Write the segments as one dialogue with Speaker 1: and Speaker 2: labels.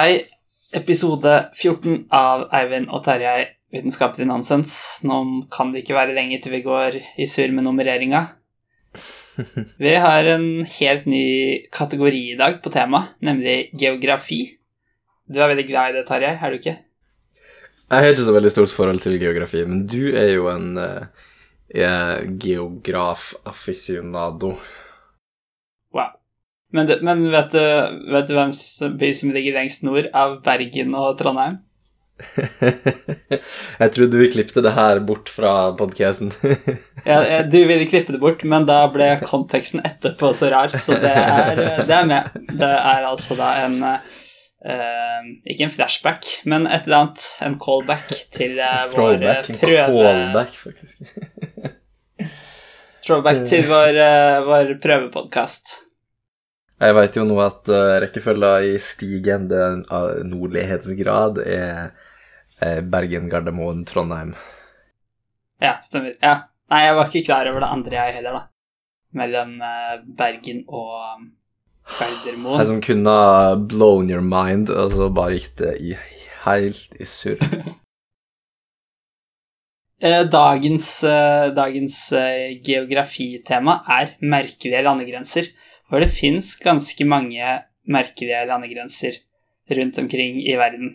Speaker 1: Hei, episode 14 av Eivind og Terjei vitenskapelig nonsens. Nå kan det ikke være lenge til vi går i surr med nummereringa. Vi har en helt ny kategori i dag på temaet, nemlig geografi. Du er veldig glad i det, Tarjei, er du ikke?
Speaker 2: Jeg har ikke så veldig stort forhold til geografi, men du er jo en uh, geograf-afficionado.
Speaker 1: Wow. Men, det, men vet, du, vet, du, hvem by som ligger lengst nord av Bergen og Trondheim?
Speaker 2: jeg trodde vi klippte det her bort fra podkasten.
Speaker 1: ja, du ville klippe det bort, men da ble konteksten etterpå så rar, så det er, det er med. Det er altså da en uh, Ikke en flashback, men et eller annet. En callback til uh, vår prøve...
Speaker 2: Callback, faktisk.
Speaker 1: Throwback til vår, uh, vår prøvepodkast.
Speaker 2: Jeg veit jo nå at uh, rekkefølga i stigende uh, nordlighetsgrad er uh, Bergen, Gardermoen, Trondheim.
Speaker 1: Ja, stemmer. Ja. Nei, jeg var ikke klar over det andre, jeg heller, da. Mellom Bergen og Gardermoen.
Speaker 2: Jeg som kunne ha blown your mind, og så bare gikk det i, helt i surr.
Speaker 1: dagens dagens geografitema er merkelige landegrenser. For det fins ganske mange merkelige landegrenser rundt omkring i verden.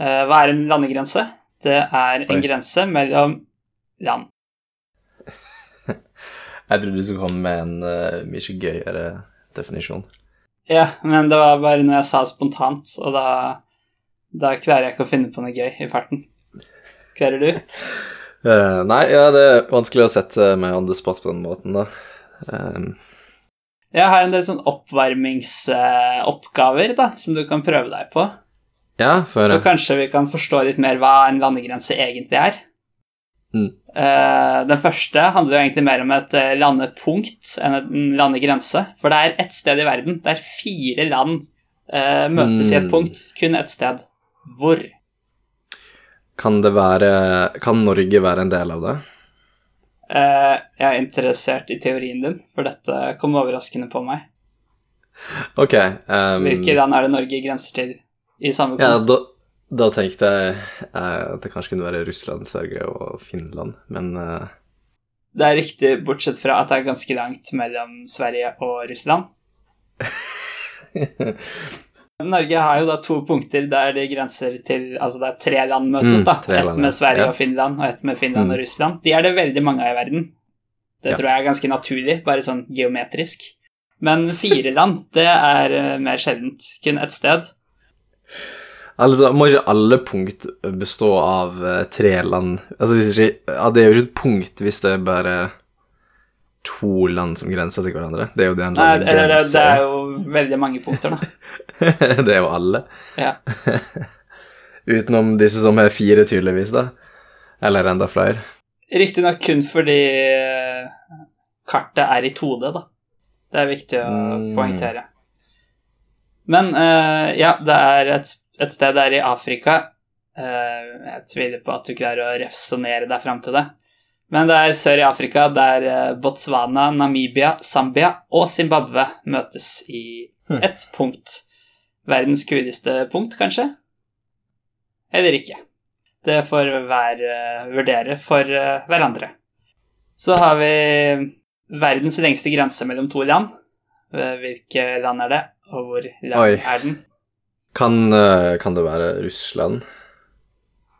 Speaker 1: Eh, hva er en landegrense? Det er en Oi. grense mellom land.
Speaker 2: Jeg trodde du skulle komme med en uh, mye gøyere definisjon.
Speaker 1: Ja, men det var bare noe jeg sa spontant, og da, da klarer jeg ikke å finne på noe gøy i farten. Klarer du?
Speaker 2: Uh, nei, ja, det er vanskelig å sette meg on the spot på den måten, da. Um,
Speaker 1: jeg har en del sånn oppvarmingsoppgaver da, som du kan prøve deg på.
Speaker 2: Ja, for...
Speaker 1: Så kanskje vi kan forstå litt mer hva en landegrense egentlig er.
Speaker 2: Mm.
Speaker 1: Uh, den første handler jo egentlig mer om et eh, landepunkt enn en landegrense. For det er ett sted i verden der fire land uh, møtes mm. i et mm. punkt. Kun ett sted. Hvor?
Speaker 2: Kan det være Kan Norge være en del av det?
Speaker 1: Uh, jeg er interessert i teorien din, for dette kom overraskende på meg.
Speaker 2: Ok. Um,
Speaker 1: Hvilke land er det Norge grenser til i samme?
Speaker 2: Ja, da, da tenkte jeg uh, at det kanskje kunne være Russland, Sverige og Finland, men uh...
Speaker 1: Det er riktig, bortsett fra at det er ganske langt mellom Sverige og Russland. Norge har jo da to punkter der det grenser til Altså det er tre land møtes, mm. Ett med Sverige ja. og Finland, og ett med Finland mm. og Russland. De er det veldig mange av i verden. Det ja. tror jeg er ganske naturlig, bare sånn geometrisk. Men fire land, det er uh, mer sjeldent. Kun ett sted.
Speaker 2: Altså, må ikke alle punkt bestå av uh, tre land? Altså, hvis ikke ja, Det er jo ikke et punkt hvis det er bare to land som grenser til hverandre. Det er jo det en
Speaker 1: landegrense er. Det, det er jo veldig mange punkter, da.
Speaker 2: det er jo alle.
Speaker 1: Ja.
Speaker 2: Utenom disse som er fire, tydeligvis, da. Eller enda flere.
Speaker 1: Riktignok kun fordi eh, kartet er i 2D, da. Det er viktig å mm. poengtere. Men uh, ja, det er et, et, sted der i Afrika. Uh, jeg tviler på at du klarer å resonnere deg fram til det. Men det er sør i Afrika der eh, Botswana, Namibia, Zambia og Zimbabwe møtes i hm. ett punkt. Verdens kuleste punkt, kanskje? Eller ikke. Det får hver uh, vurdere for uh, hverandre. Så har vi verdens lengste grense mellom to land. Hvilke land er det, og hvor lang Oi. er den?
Speaker 2: Kan, kan, det være Russland?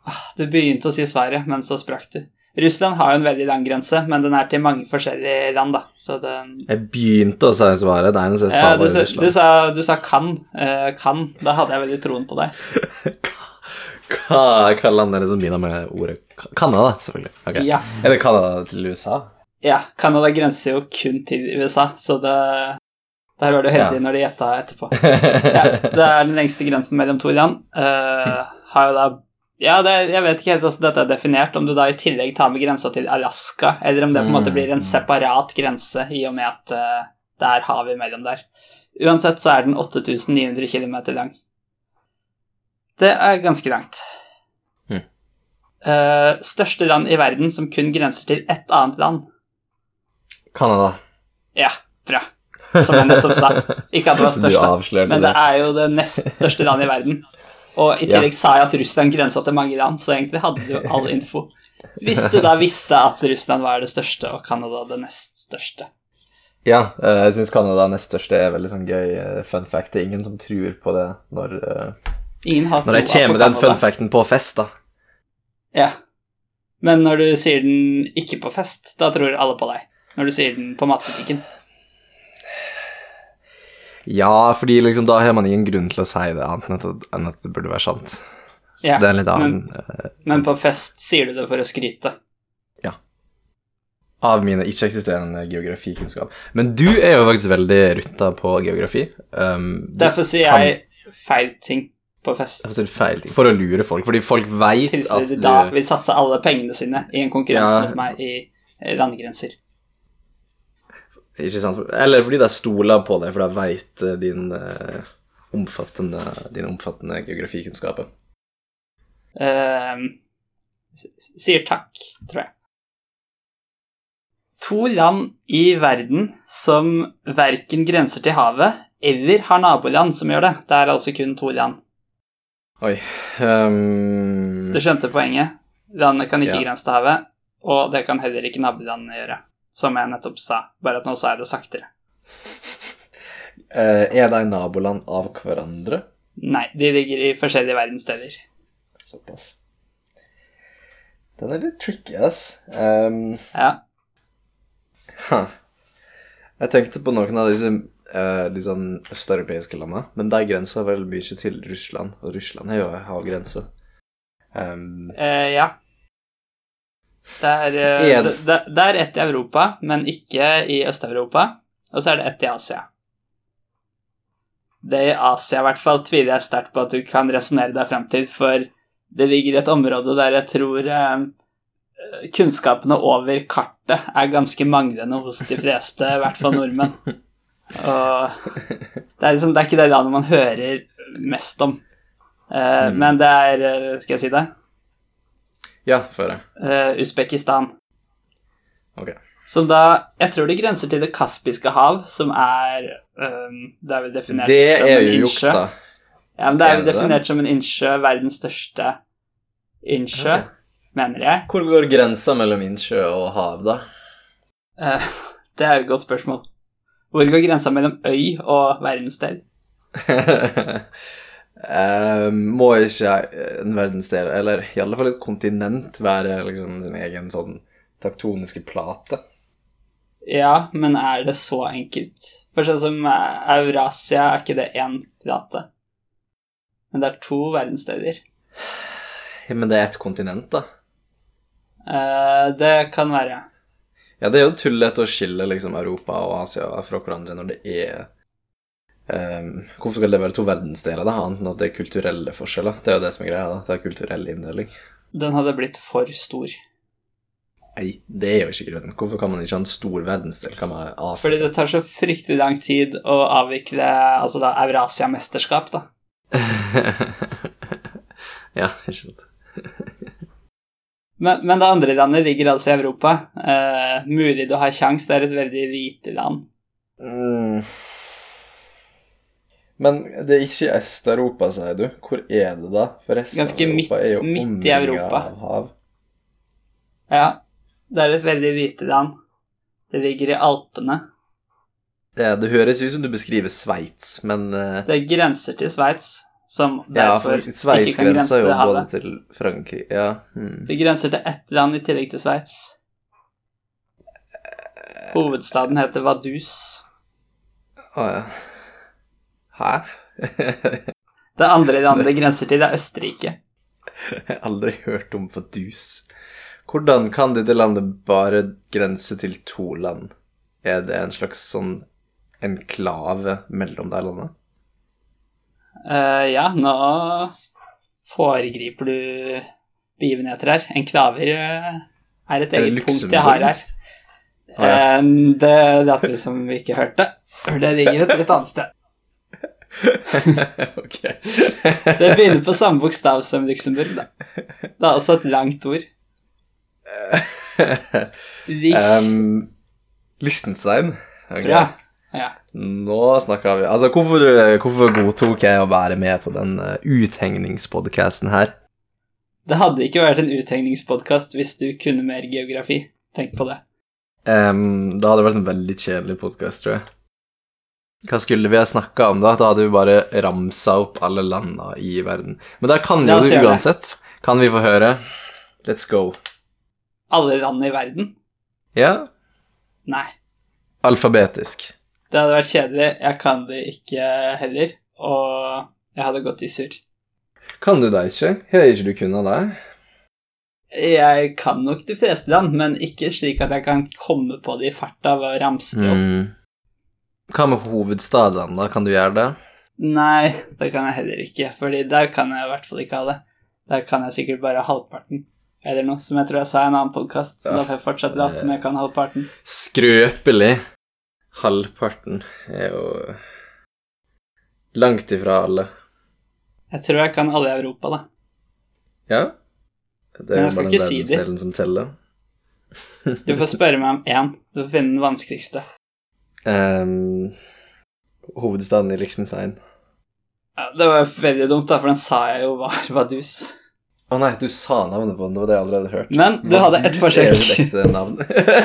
Speaker 1: Ah, du begynte å si Sverige, men så sprakk du. Russland har jo en veldig lang grense, men den er til mange forskjellige land, da. Den...
Speaker 2: Jeg begynte å si svaret. Eneste jeg sa, var
Speaker 1: Russland. Du sa, du sa kan. Uh, kan. Da hadde jeg veldig troen på deg.
Speaker 2: hva, hva land er det som begynner med ordet Canada, selvfølgelig. Okay.
Speaker 1: Ja.
Speaker 2: Er det Canada til USA?
Speaker 1: Ja. Canada grenser jo kun til USA, så det der var du heldig ja. når de gjetta etterpå. Ja, det er den lengste grensen mellom to land. Uh, har jo da ja, det, jeg vet ikke helt hvordan dette er definert, om du da i tillegg tar med grensa til Alaska, eller om det på en måte blir en separat grense i og med at uh, det er hav imellom der. Uansett så er den 8900 km lang. Det er ganske langt.
Speaker 2: Mm.
Speaker 1: Uh, største land i verden som kun grenser til ett annet land?
Speaker 2: Canada.
Speaker 1: Ja, bra. som jeg nettopp sa. Ikke at det var største, men det
Speaker 2: det.
Speaker 1: er jo det nest største landet i verden. Og i tillegg sa jeg at Russland grensa til mange land, så egentlig hadde du all info. Hvis du da visste at Russland var det største, og Canada det nest største.
Speaker 2: Ja, eh, jeg syns Canada nest største er veldig sånn gøy eh, fun fact. Det er ingen som tror på det når, eh,
Speaker 1: Ingen har
Speaker 2: når jeg kommer med den fun facten på fest, da.
Speaker 1: Ja. Men når du sier den ikke på fest, da tror alle på deg. Når du sier den på matbutikken.
Speaker 2: Ja, fordi liksom da har man ingen grunn til å si det annet enn at, enn at det burde være sant.
Speaker 1: Ja,
Speaker 2: Så det er en litt annen Men,
Speaker 1: men på fest sier du det for å skryte. Ja.
Speaker 2: av mine ikke-eksisterende geografikunnskap. Men du er jo faktisk veldig rutta på geografi. Um,
Speaker 1: Derfor sier
Speaker 2: kan-
Speaker 1: jeg feil ting på fest.
Speaker 2: Derfor sier du feil ting. For å lure folk. Fordi folk veit at du
Speaker 1: da vil satse alle pengene sine i en konkurranse
Speaker 2: Ja.
Speaker 1: mot meg i eh, landegrenser.
Speaker 2: Ikke sant? Eller fordi de stoler på deg, for de veit din, eh, omfattende, din omfattende geografikunnskaper.
Speaker 1: Uh, sier takk, tror jeg. To land i verden som verken grenser til havet eller har naboland som gjør det. Det er altså kun to land.
Speaker 2: Oi um,
Speaker 1: Du skjønte poenget? Landet kan ikke
Speaker 2: Ja.
Speaker 1: grense til havet, og det kan heller ikke nabolandene gjøre. Som jeg nettopp sa, bare at nå sa jeg det saktere.
Speaker 2: Uh, Er de naboland av hverandre?
Speaker 1: Nei, de ligger i forskjellige verdenssteder.
Speaker 2: Såpass. Den er litt tricky, ass. Um,
Speaker 1: Ja.
Speaker 2: Ha. Jeg tenkte på noen av disse uh, sånn østeuropeiske landene, men de grenser vel mye til Russland, og Russland har jo grense. Um,
Speaker 1: uh, ja. Det er, eh, det, det, er ett i Europa, men ikke i Øst-Europa. Og så er det ett i Asia. Det i Asia i hvert fall tviler jeg sterkt på at du kan resonnere deg fram til, for det ligger et område der jeg tror eh, kunnskapene over kartet er ganske manglende hos de fleste, i hvert fall nordmenn. Og det er liksom, det er ikke det landet man hører mest om. Eh, Men det er eh, Skal jeg si det?
Speaker 2: Ja, før jeg.
Speaker 1: Uh, Usbekistan.
Speaker 2: Ok.
Speaker 1: Som da Jeg tror det grenser til Det kaspiske hav, som er um, Det er vel definert
Speaker 2: Det
Speaker 1: som
Speaker 2: er
Speaker 1: en
Speaker 2: jo juks, da.
Speaker 1: Ja, men det er
Speaker 2: jo
Speaker 1: definert som en innsjø, verdens største innsjø,
Speaker 2: okay.
Speaker 1: mener jeg.
Speaker 2: Hvor går grensa mellom innsjø og hav, da?
Speaker 1: Uh, det er et godt spørsmål. Hvor går grensa mellom øy og verdensdel?
Speaker 2: Eh, må ikke en verdensdel, eller i alle fall et kontinent, være liksom sin egen sånn taktoniske plate?
Speaker 1: Ja, men er det så enkelt? For sånn som eh, Eurasia, er ikke det én plate? Men det er to verdenssteder.
Speaker 2: Ja, men det er et kontinent, da.
Speaker 1: Uh, det kan være.
Speaker 2: Ja, det er jo tullete å skille liksom Europa og Asia fra hverandre når det er ehm, Hvorfor skal det være to verdensdeler, da, annet enn at det er kulturelle forskjeller? Det er jo det som er greia, da. Det er kulturell inndeling.
Speaker 1: Den hadde blitt for stor.
Speaker 2: Nei, det er jo ikke grunnen. Hvorfor kan man ikke ha en stor verdensdel? Kan man
Speaker 1: Fordi det tar så fryktelig lang tid å avvikle altså da Eurasia-mesterskap, da.
Speaker 2: Ja, ikke sant.
Speaker 1: Men, men det andre landet ligger altså i Europa. Uh, mulig du har kjangs, det er et veldig lite land.
Speaker 2: Mm. Men det er ikke Øst-Europa, sier du. Hvor er det, da? For resten
Speaker 1: Ganske
Speaker 2: av Europa
Speaker 1: midt-
Speaker 2: er jo
Speaker 1: midt i Europa.
Speaker 2: av hav.
Speaker 1: Ja, det er et veldig lite land. Det ligger i Alpene.
Speaker 2: Det, det høres ut som du beskriver Sveits, men uh,
Speaker 1: Det grenser til Sveits, som
Speaker 2: Ja,
Speaker 1: derfor
Speaker 2: for Sveits
Speaker 1: ikke kan grense
Speaker 2: grenser jo både til Frankrike Ja. Hmm.
Speaker 1: Det grenser til ett land i tillegg til Sveits. Hovedstaden heter Vaduz.
Speaker 2: Å ja. Hæ?
Speaker 1: Det andre det grenser til, det er Østerrike.
Speaker 2: Jeg har aldri hørt om fadus. Hvordan kan dette landet bare grense til to land? Er det en slags sånn enklave mellom de landene?
Speaker 1: Uh, ja, nå foregriper du begivenheter her. Enklaver eh, er et
Speaker 2: Er
Speaker 1: eget punkt jeg har her.
Speaker 2: Ah, ja.
Speaker 1: uh, det lot vi som vi ikke hørte. For det ligger et litt annet sted.
Speaker 2: ok.
Speaker 1: Det begynner på samme bokstav som Luxembourg, da. Det er også et langt ord.
Speaker 2: Um, Listenstein? Okay.
Speaker 1: Ja. Ja.
Speaker 2: Nå snakker vi Altså, hvorfor, hvorfor godtok jeg å være med på den uh, uthengningspodkasten her?
Speaker 1: Det hadde ikke vært en uthengningspodkast hvis du kunne mer geografi. Tenk på det.
Speaker 2: Um, det hadde vært en veldig kjedelig podkast, tror jeg. Hva skulle vi ha snakka om, da? Da hadde vi bare ramsa opp alle landa i verden. Men da kan jo
Speaker 1: det.
Speaker 2: uansett. Kan vi få høre? Let's go.
Speaker 1: Alle landene i verden?
Speaker 2: Ja?
Speaker 1: Nei.
Speaker 2: Alfabetisk.
Speaker 1: Det hadde vært kjedelig. Jeg kan det ikke heller. Og jeg hadde gått i surr.
Speaker 2: Kan du det ikke? Har ikke du kunnet det?
Speaker 1: Jeg kan nok de fleste land, men ikke slik at jeg kan komme på det i farta ved å ramse det opp.
Speaker 2: Mm. Hva med hovedstadene, da? Kan du gjøre det?
Speaker 1: Nei, det kan jeg heller ikke, fordi der kan jeg i hvert fall ikke ha det. Der kan jeg sikkert bare halvparten, eller noe, som jeg tror jeg sa i en annen podkast, så
Speaker 2: Ja.
Speaker 1: da får jeg fortsatt late som jeg kan halvparten.
Speaker 2: Skrøpelig. Halvparten er jo langt ifra alle.
Speaker 1: Jeg tror jeg kan alle i Europa, da.
Speaker 2: Ja? Det er jo bare den
Speaker 1: verdensdelen si
Speaker 2: som teller.
Speaker 1: Du får spørre meg om én. Du får finne den vanskeligste.
Speaker 2: Ehm, hovedstaden i Liechtenstein.
Speaker 1: Ja, det var veldig dumt, da, for den sa jeg jo var Vaduz.
Speaker 2: Å nei, du sa navnet på den, det var det jeg allerede hørte.
Speaker 1: Men du hadde ett forsøk.
Speaker 2: et.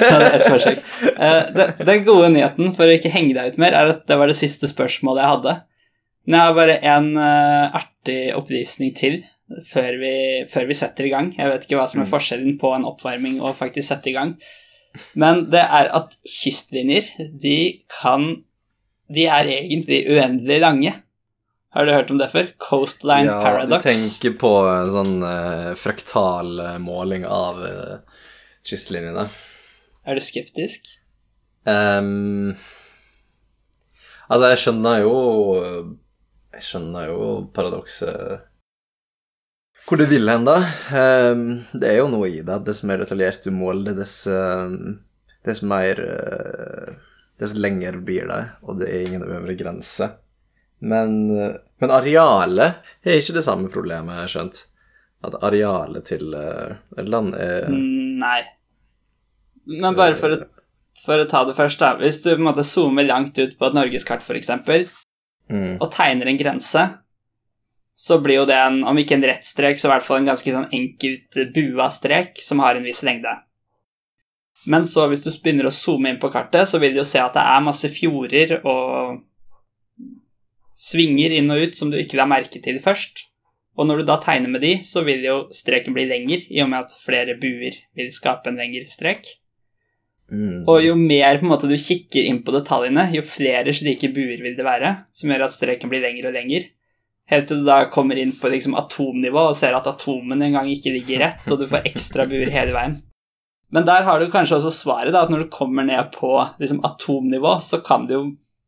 Speaker 1: Hadde ett forsøk. Uh, det- Den gode nyheten, for å ikke henge deg ut mer, er at det var det siste spørsmålet jeg hadde. Men jeg har bare en uh, artig oppvisning til før vi, før vi setter i gang. Jeg vet ikke hva som er forskjellen på en oppvarming og faktisk sette i gang. Men det er at kystlinjer, de kan De er egentlig uendelig lange. Har du hørt om det før? Coastline
Speaker 2: ja,
Speaker 1: Paradox.
Speaker 2: du tenker på sånn uh, fraktal eh, måling av uh, kystlinjene.
Speaker 1: Er du skeptisk?
Speaker 2: Um, altså, jeg skjønner jo Jeg skjønner jo paradokset hvor du vil hen, da. Ehm, det er jo noe i det. Dess mer detaljert du måler det, dess, ehm, dess mer eh, Dess lenger blir det, og det er ingen øvre grense. Men, eh, men arealet er ikke det samme problemet, jeg har skjønt. At arealet til eh, et land er
Speaker 1: Mm, Nei. Men bare for å, for å ta det først, da. Hvis du på en måte zoomer langt ut på et norgeskart, f.eks.,
Speaker 2: mm,
Speaker 1: og tegner en grense, så blir jo det en, om ikke en rett strek, så i hvert fall en ganske sånn enkelt bua strek som har en viss lengde. Men så hvis du begynner å zoome inn på kartet, så vil du jo se at det er masse fjorder og svinger inn og ut som du ikke la merke til først. Og når du da tegner med de, så vil jo streken bli lengre, i og med at flere buer vil skape en lengre strek.
Speaker 2: mm.
Speaker 1: Og jo mer på en måte du kikker inn på detaljene, jo flere slike buer vil det være, som gjør at streken blir lengre og lengre. Helt til du da kommer inn på liksom atomnivå og ser at atomene engang ikke ligger rett, og du får ekstra buer hele veien. Men der har du kanskje også svaret, da, at når du kommer ned på liksom, atomnivå, så kan du jo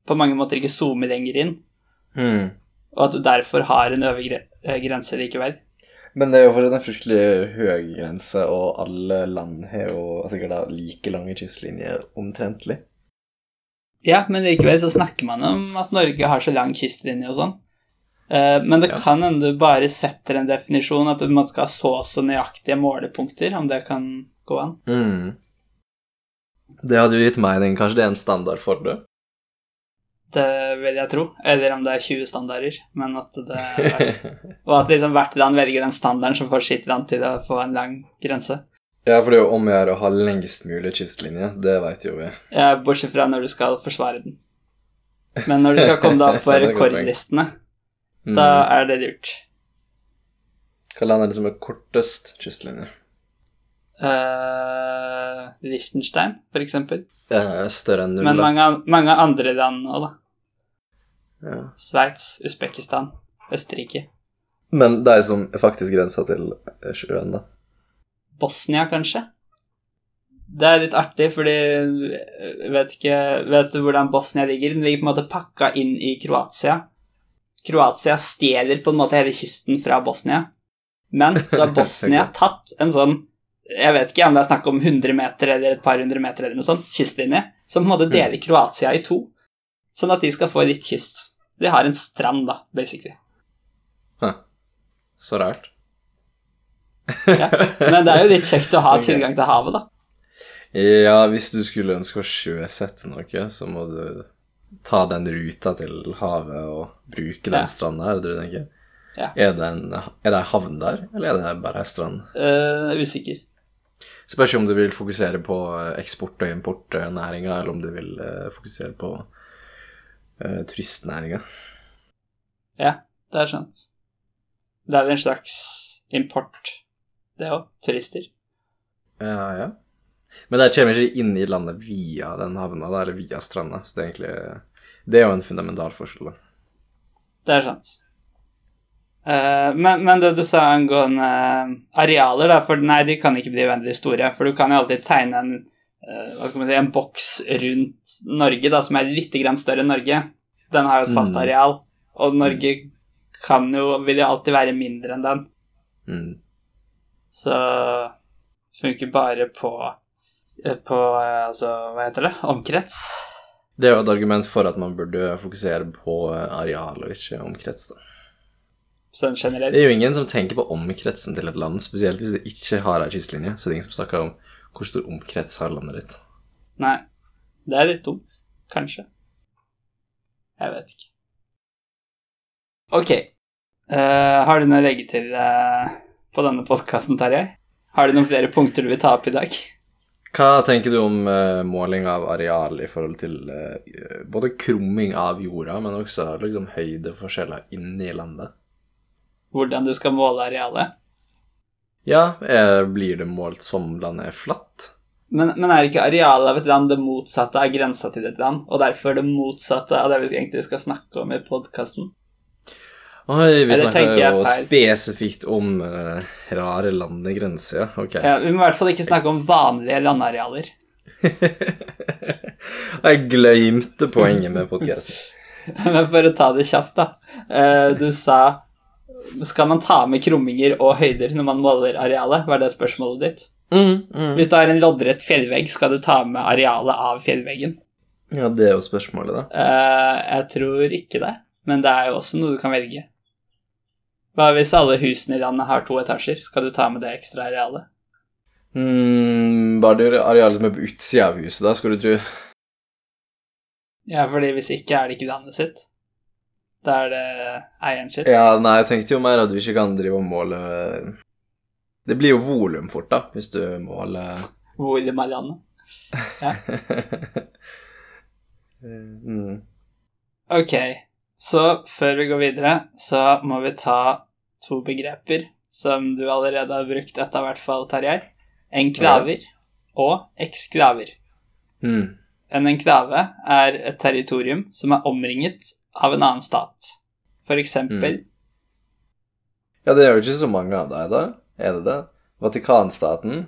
Speaker 1: på mange måter ikke zoome lenger inn,
Speaker 2: Mm.
Speaker 1: og at du derfor har en øvre eh, grense likevel.
Speaker 2: Men det er jo fortsatt en fryktelig høy grense, og alle land har jo sikkert da like lange kystlinjer omtrentlig.
Speaker 1: Ja, men likevel så snakker man om at Norge har så lang kystlinje og sånn. Eh, Men det
Speaker 2: Ja.
Speaker 1: kan hende du bare setter en definisjon, at man skal ha så og så nøyaktige målepunkter, om det kan gå an.
Speaker 2: Mm. Det hadde jo gitt mening. Kanskje det er en standard for det?
Speaker 1: Det vil jeg tro. Eller om det er 20 standarder. Men at det er Og at liksom hvert land velger den standarden som får sitt land til å få en lang grense.
Speaker 2: Ja, for det er jo om å gjøre å ha lengst mulig kystlinje. Det veit jo vi.
Speaker 1: Ja, Bortsett fra når du skal forsvare den. Men når du skal komme deg opp på rekordlistene. Da er det lurt.
Speaker 2: Hva land er det som er kortest kystlinje?
Speaker 1: Uh, Liechtenstein, for eksempel.
Speaker 2: Ja, større enn null,
Speaker 1: Men mange, mange andre land òg, da.
Speaker 2: Ja.
Speaker 1: Sveits, Usbekistan, Østerrike.
Speaker 2: Men de som faktisk grenser til sjøen, da.
Speaker 1: Bosnia, kanskje? Det er litt artig, fordi vet ikke Vet du hvordan Bosnia ligger? Den ligger på en måte pakka inn i Kroatia. Kroatia stjeler på en måte hele kysten fra Bosnia. Men så har Bosnia tatt en sånn Jeg vet ikke om det er snakk om 100 meter eller et par hundre meter eller noe sånt, kystlinje, som på en måte deler Kroatia i to, sånn at de skal få litt kyst. De har en strand, da, basically.
Speaker 2: Så rart.
Speaker 1: Ja. Men det er jo litt kjekt å ha tilgang til havet, da.
Speaker 2: Ja, hvis du skulle ønske å sjøsette noe, så må du ta den ruta til havet og bruke den
Speaker 1: Ja.
Speaker 2: stranda, er det du tenker?
Speaker 1: Ja.
Speaker 2: Er det en er det en havn der, eller er det bare en strand?
Speaker 1: Uh, usikker.
Speaker 2: Spørs om du vil fokusere på eksport- og importnæringa, eller om du vil eh, fokusere på uh, turistnæringa.
Speaker 1: Ja, det er skjønt. Det er vel en slags import, det òg. Turister.
Speaker 2: Ja, ja. Men det kommer ikke inn i landet via den havna, da, eller via stranda, så det er egentlig Det er jo en fundamental forskjell, da.
Speaker 1: Det er sant. Uh, men, men det du sa angående eh, arealer, da, for nei, de kan ikke bli veldig store. For du kan jo alltid tegne en, uh, si, en boks rundt Norge da, som er litt grann større enn Norge. Den har jo et fast
Speaker 2: Mm.
Speaker 1: areal, og Norge kan jo, vil jo alltid være mindre enn den.
Speaker 2: Mm.
Speaker 1: Så funker bare på, på eh, altså, hva heter det, omkrets.
Speaker 2: Det er jo et argument for at man burde fokusere på eh, areal og ikke omkrets, da.
Speaker 1: Sånn generelt.
Speaker 2: Det er jo ingen som tenker på omkretsen til et land, spesielt hvis det ikke har ei kystlinje. Så det er ingen som snakker om hvor stor omkrets har landet ditt.
Speaker 1: Nei, det er litt dumt. Kanskje. Jeg vet ikke. Ok. Uh, har du noe å legge til uh, på denne podkasten, Terje? Har du noen flere punkter du vil ta opp i dag?
Speaker 2: Hva tenker du om uh, måling av areal i forhold til uh, både krumming av jorda, men også liksom høydeforskjeller inni landet?
Speaker 1: Hvordan du skal måle arealet?
Speaker 2: Ja, er, blir det målt som landet er flatt?
Speaker 1: Men, men er ikke arealet av et land det motsatte av grensa til et land, og derfor det motsatte av det vi egentlig skal snakke om i podkasten?
Speaker 2: Oi, vi snakker jo spesifikt om uh, rare landegrenser, ja. Ok.
Speaker 1: Ja, vi må i hvert fall ikke snakke om vanlige landarealer.
Speaker 2: Jeg glemte poenget med podkasten.
Speaker 1: Men for å ta det kjapt, da. Uh, Du sa Skal man ta med krumminger og høyder når man måler arealet? Var det spørsmålet ditt?
Speaker 2: Mm, mm.
Speaker 1: Hvis du har en loddrett fjellvegg, skal du ta med arealet av fjellveggen?
Speaker 2: Ja, det er jo spørsmålet, da.
Speaker 1: Uh, Jeg tror ikke det, men det er jo også noe du kan velge. Hva hvis alle husene i landet har to etasjer? Skal du ta med det ekstra arealet?
Speaker 2: Mm, bare det arealet som er på utsida av huset, da, skal du tro.
Speaker 1: Ja, fordi hvis ikke er det ikke landet sitt. Da er det eieren sitt.
Speaker 2: Ja, nei, jeg tenkte jo mer at du ikke kan drive og måle Det blir jo volum fort, da, hvis du måler
Speaker 1: Volum av landet.
Speaker 2: mm.
Speaker 1: Ok, så før vi går videre, så må vi ta to begreper som du allerede har brukt etter av, hvert fall, Tarjei. Enklaver og eksklaver.
Speaker 2: Mm.
Speaker 1: En enklave er et territorium som er omringet av en annen stat. For eksempel
Speaker 2: Ja, det er jo ikke så mange av deg, da. Er det det? Vatikanstaten.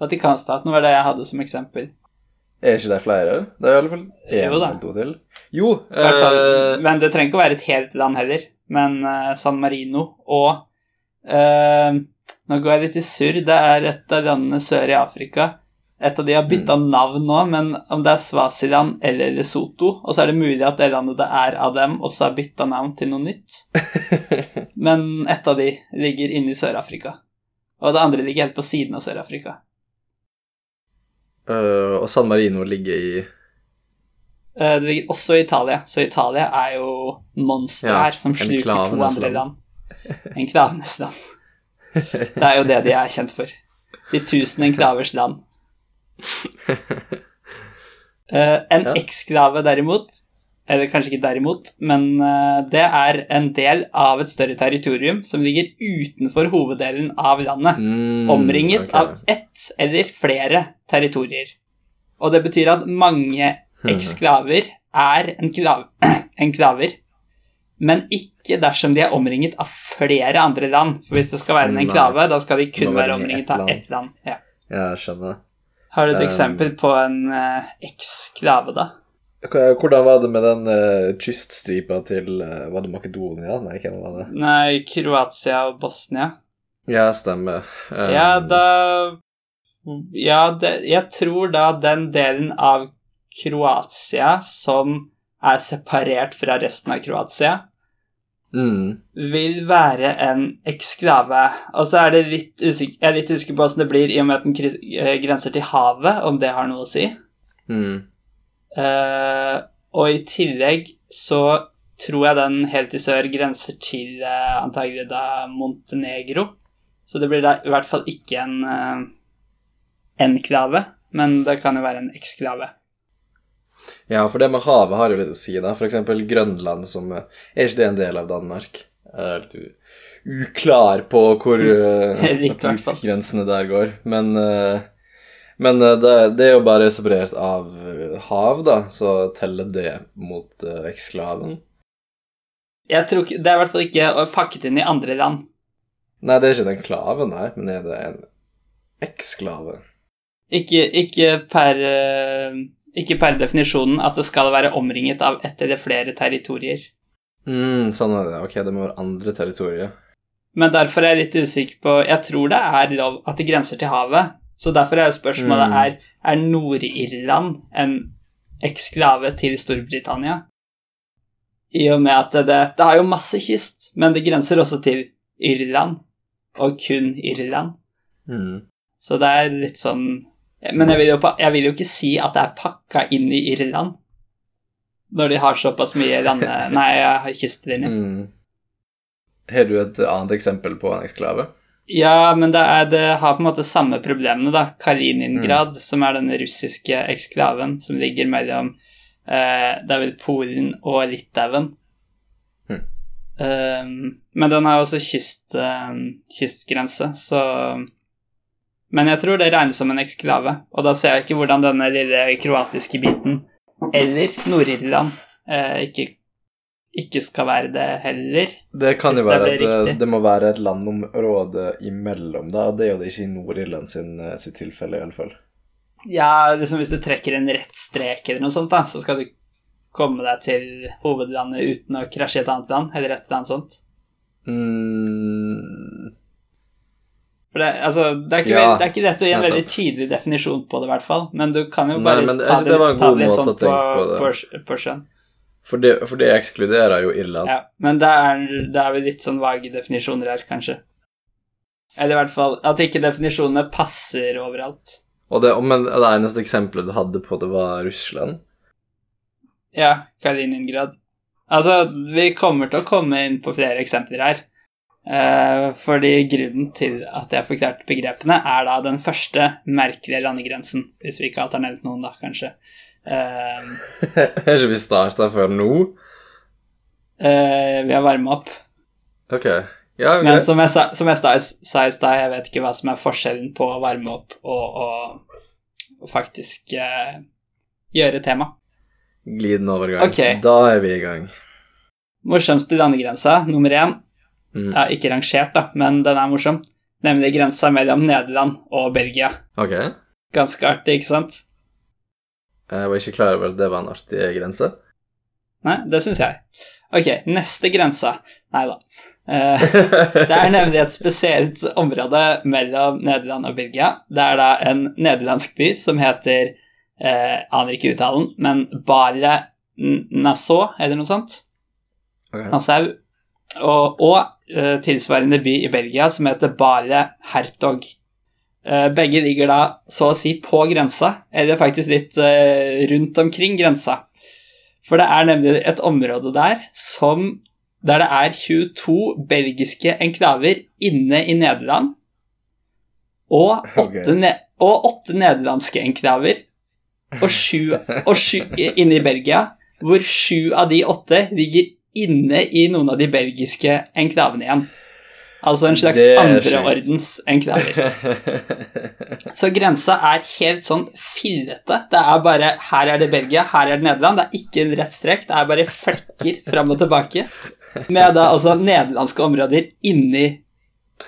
Speaker 1: Vatikanstaten var det jeg hadde som eksempel.
Speaker 2: Er ikke det flere? Det er i alle fall én eller to til. Jo
Speaker 1: fall,
Speaker 2: eh,
Speaker 1: men det trenger ikke å være et helt land heller. Men eh, San Marino og eh, Nå går jeg litt i surr. Det er et av landene sør i Afrika. Et av de har bytta navn nå, men om det er Svasiland eller Lesotho Og så er det mulig at det landet det er av dem, også har bytta navn til noe nytt. Men ett av de ligger inne i Sør-Afrika. Og det andre ligger helt på siden av Sør-Afrika.
Speaker 2: Uh, Og San Marino ligger i
Speaker 1: Det ligger også i Italia, så Italia er jo monster
Speaker 2: Ja,
Speaker 1: her som sluker to andre
Speaker 2: land.
Speaker 1: Enklavenes land. Det er jo det de er kjent for. De tusen enklavers land. Eh, en
Speaker 2: Ja.
Speaker 1: eksklave derimot, eller kanskje ikke derimot, men eh, det er en del av et større territorium som ligger utenfor hoveddelen av landet
Speaker 2: mm,
Speaker 1: omringet av ett eller flere territorier. Og det betyr at mange eksklaver er enklav enklaver, men ikke dersom de er omringet av flere andre land. For hvis det skal være en enklave, da skal de kun
Speaker 2: være
Speaker 1: omringet av ett land. Ja.
Speaker 2: Ja, jeg skjønner.
Speaker 1: Har du et
Speaker 2: Um,
Speaker 1: eksempel på en uh, eksklave, da?
Speaker 2: Hvordan var det med den uh, kyststripa til uh, Var det Makedonia? Nei, hvem var det?
Speaker 1: Nei, Kroatia og Bosnia.
Speaker 2: Ja, stemmer. Um,
Speaker 1: Ja, da Ja, det, jeg tror da den delen av Kroatia som er separert fra resten av Kroatia,
Speaker 2: mm,
Speaker 1: vil være en eksklave. Og så er det litt usikker, jeg er litt usikker på hvordan det blir i og med at den eh, grenser til havet, om det har noe å si.
Speaker 2: mm.
Speaker 1: Uh, og i tillegg så tror jeg den helt i sør grenser til uh, antagelig da Montenegro. Så det blir da i hvert fall ikke en uh, enklave, men det kan jo være en eksklave.
Speaker 2: Ja, for det med havet har jo litt å si, da. For eksempel Grønland, som eh, Er ikke det en del av Danmark? Jeg er litt uklar på hvor uh,
Speaker 1: Litt, i
Speaker 2: grensene der går. Men, eh, men eh, det, det er jo bare separert av eh, hav, da, så teller det mot eksklaven.
Speaker 1: Jeg tror ikke, Det er i hvert fall ikke pakket inn i andre land.
Speaker 2: Nei, det er ikke den klaven, nei, men er det en eksklave?
Speaker 1: Ikke, ikke, per, eh, ikke per definisjonen at det skal være omringet av ett eller flere territorier.
Speaker 2: Mm, sånn er det. Ok, det må være andre territorier.
Speaker 1: Men derfor er jeg litt usikker på Jeg tror det er lov at det grenser til havet. Så derfor er jo spørsmålet
Speaker 2: Mm.
Speaker 1: er, er Nord-Irland en eksklave til Storbritannia. I og med at det, det har jo masse kyst, men det grenser også til Irland. Og kun Irland.
Speaker 2: Mm.
Speaker 1: Så det er litt sånn Men jeg vil jo, jeg vil jo ikke si at det er pakka inn i Irland. Når de har såpass mye lande... Nei, jeg har kystlinje.
Speaker 2: Mm. Har du et annet eksempel på en eksklave?
Speaker 1: Ja, men det, er, det har på en måte samme problemene, da. Kaliningrad, som er den russiske eksklaven som ligger mellom eh, Det er vel Polen og Litauen.
Speaker 2: Mm.
Speaker 1: Um, men den har også kyst, um, kystgrense, så Men jeg tror det regnes som en eksklave, og da ser jeg ikke hvordan denne lille kroatiske biten, eller Nord-Irland, eh, ikke, ikke skal være det heller.
Speaker 2: Det kan jo være
Speaker 1: det
Speaker 2: at det, det må være et landområde imellom, da, og det er jo det ikke i Nord-Irland sin, eh, sitt tilfelle, iallfall.
Speaker 1: Ja, liksom hvis du trekker en rett strek eller noe sånt, da, så skal du komme deg til hovedlandet uten å krasje i et annet land, eller et eller annet sånt.
Speaker 2: Mm,
Speaker 1: For det, altså, det, er ikke,
Speaker 2: Ja,
Speaker 1: det er ikke lett å gi en veldig tydelig definisjon på det, i hvert fall, men du kan jo bare
Speaker 2: Nei,
Speaker 1: ta
Speaker 2: det
Speaker 1: ta
Speaker 2: det
Speaker 1: litt sånn
Speaker 2: på
Speaker 1: på, på skjønn.
Speaker 2: for, det, for det ekskluderer jo Irland.
Speaker 1: Ja, men det er, det er vi litt sånn vage definisjoner her, kanskje. Eller i hvert fall at ikke definisjonene passer overalt.
Speaker 2: Og det, men det eneste eksempelet du hadde på det, var Russland.
Speaker 1: Ja, Kaliningrad. Altså, vi kommer til å komme inn på flere eksempler her. Eh, fordi grunnen til at jeg forklarte begrepene, er da den første merkelige landegrensen. Hvis vi ikke alt har nevnt noen, da, kanskje. Eh,
Speaker 2: Har ikke vi starta før nå?
Speaker 1: eh, vi har varma opp.
Speaker 2: Ok. Ja,
Speaker 1: Men
Speaker 2: greit.
Speaker 1: som jeg sa, som jeg sa, sa i stad, jeg vet ikke hva som er forskjellen på å varme opp og, og, og faktisk uh, gjøre tema.
Speaker 2: Glidende overgang.
Speaker 1: Okay.
Speaker 2: Da er vi i gang.
Speaker 1: Morsomste landegrensa, nummer én,
Speaker 2: Mm.
Speaker 1: ja, ikke rangert, da, men den er morsom, nemlig grensa mellom Nederland og Belgia.
Speaker 2: Ok.
Speaker 1: Ganske artig, ikke sant?
Speaker 2: Jeg var ikke klar over at det var en artig grense.
Speaker 1: Nei, det syns jeg. Ok, neste grensa Nei da. Eh, det er nemlig et spesielt område mellom Nederland og Belgia. Det er da en nederlandsk by som heter eh, Aner ikke uttalen, men Bare Nassau, eller noe sånt.
Speaker 2: Okay.
Speaker 1: Nassau. Og, og eh, tilsvarende by i Belgia som heter Bare Hertog. Eh, begge ligger da så å si på grensa, eller faktisk litt eh, rundt omkring grensa. For det er nemlig et område der som der det er 22 belgiske enklaver inne i Nederland, og åtte,
Speaker 2: okay.
Speaker 1: ne og åtte nederlandske enklaver, og sju, og sju inne i Belgia, hvor sju av de åtte ligger inne i noen av de belgiske enklavene igjen. Altså en slags
Speaker 2: Det
Speaker 1: andreordens enklaver. Så grensa er helt sånn fillete. Det er bare Her er det Belgia, her er det Nederland. Det er ikke en rett strek, det er bare flekker fram og tilbake. Med da altså nederlandske områder inni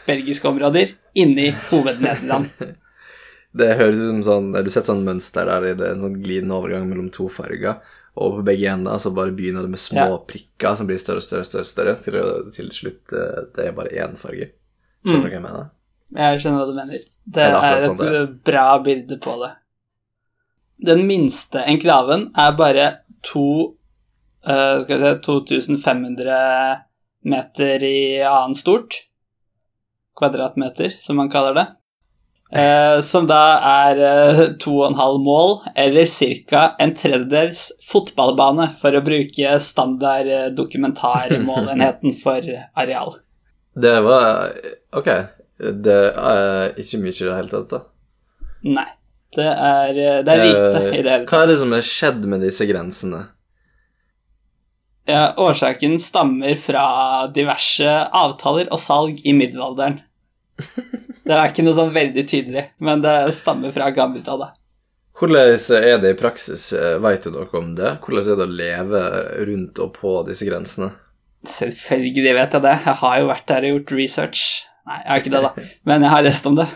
Speaker 1: belgiske områder inni hoved-Nederland.
Speaker 2: Det høres ut som sånn Du sett sånn mønster der det er en sånn glidende overgang mellom to farger, og på begge ender så bare begynner det med små
Speaker 1: Ja.
Speaker 2: prikker som blir større og større, større, større til, til slutt eh, det er bare én farge. Skjønner du hva jeg mener?
Speaker 1: Jeg skjønner hva du mener. Det
Speaker 2: det er
Speaker 1: er
Speaker 2: et sånn
Speaker 1: et
Speaker 2: det
Speaker 1: bra bilde på det. Den minste enklaven er bare to uh, se 2500 meter i annen stort. Kvadratmeter, som man kaller det. Eh, som da er eh, to og en halv mål, eller ca. en tredjedels fotballbane, for å bruke standard eh, dokumentarmålenheten for areal.
Speaker 2: Det var Ok. Det er ikke mye i det hele tatt, da.
Speaker 1: Nei. Det er, det er lite i det hele tatt.
Speaker 2: Hva er det som har skjedd med disse grensene?
Speaker 1: Ja, årsaken stammer fra diverse avtaler og salg i middelalderen. Det er ikke noe sånn veldig tydelig, men det stammer fra gammelt av det.
Speaker 2: Hvordan er det i praksis? Veit du noe om det? Hvordan er det å leve rundt og på disse grensene?
Speaker 1: Selvfølgelig vet jeg det. Jeg har jo vært der og gjort research. Nei, jeg har ikke det, da, men jeg har lest om det.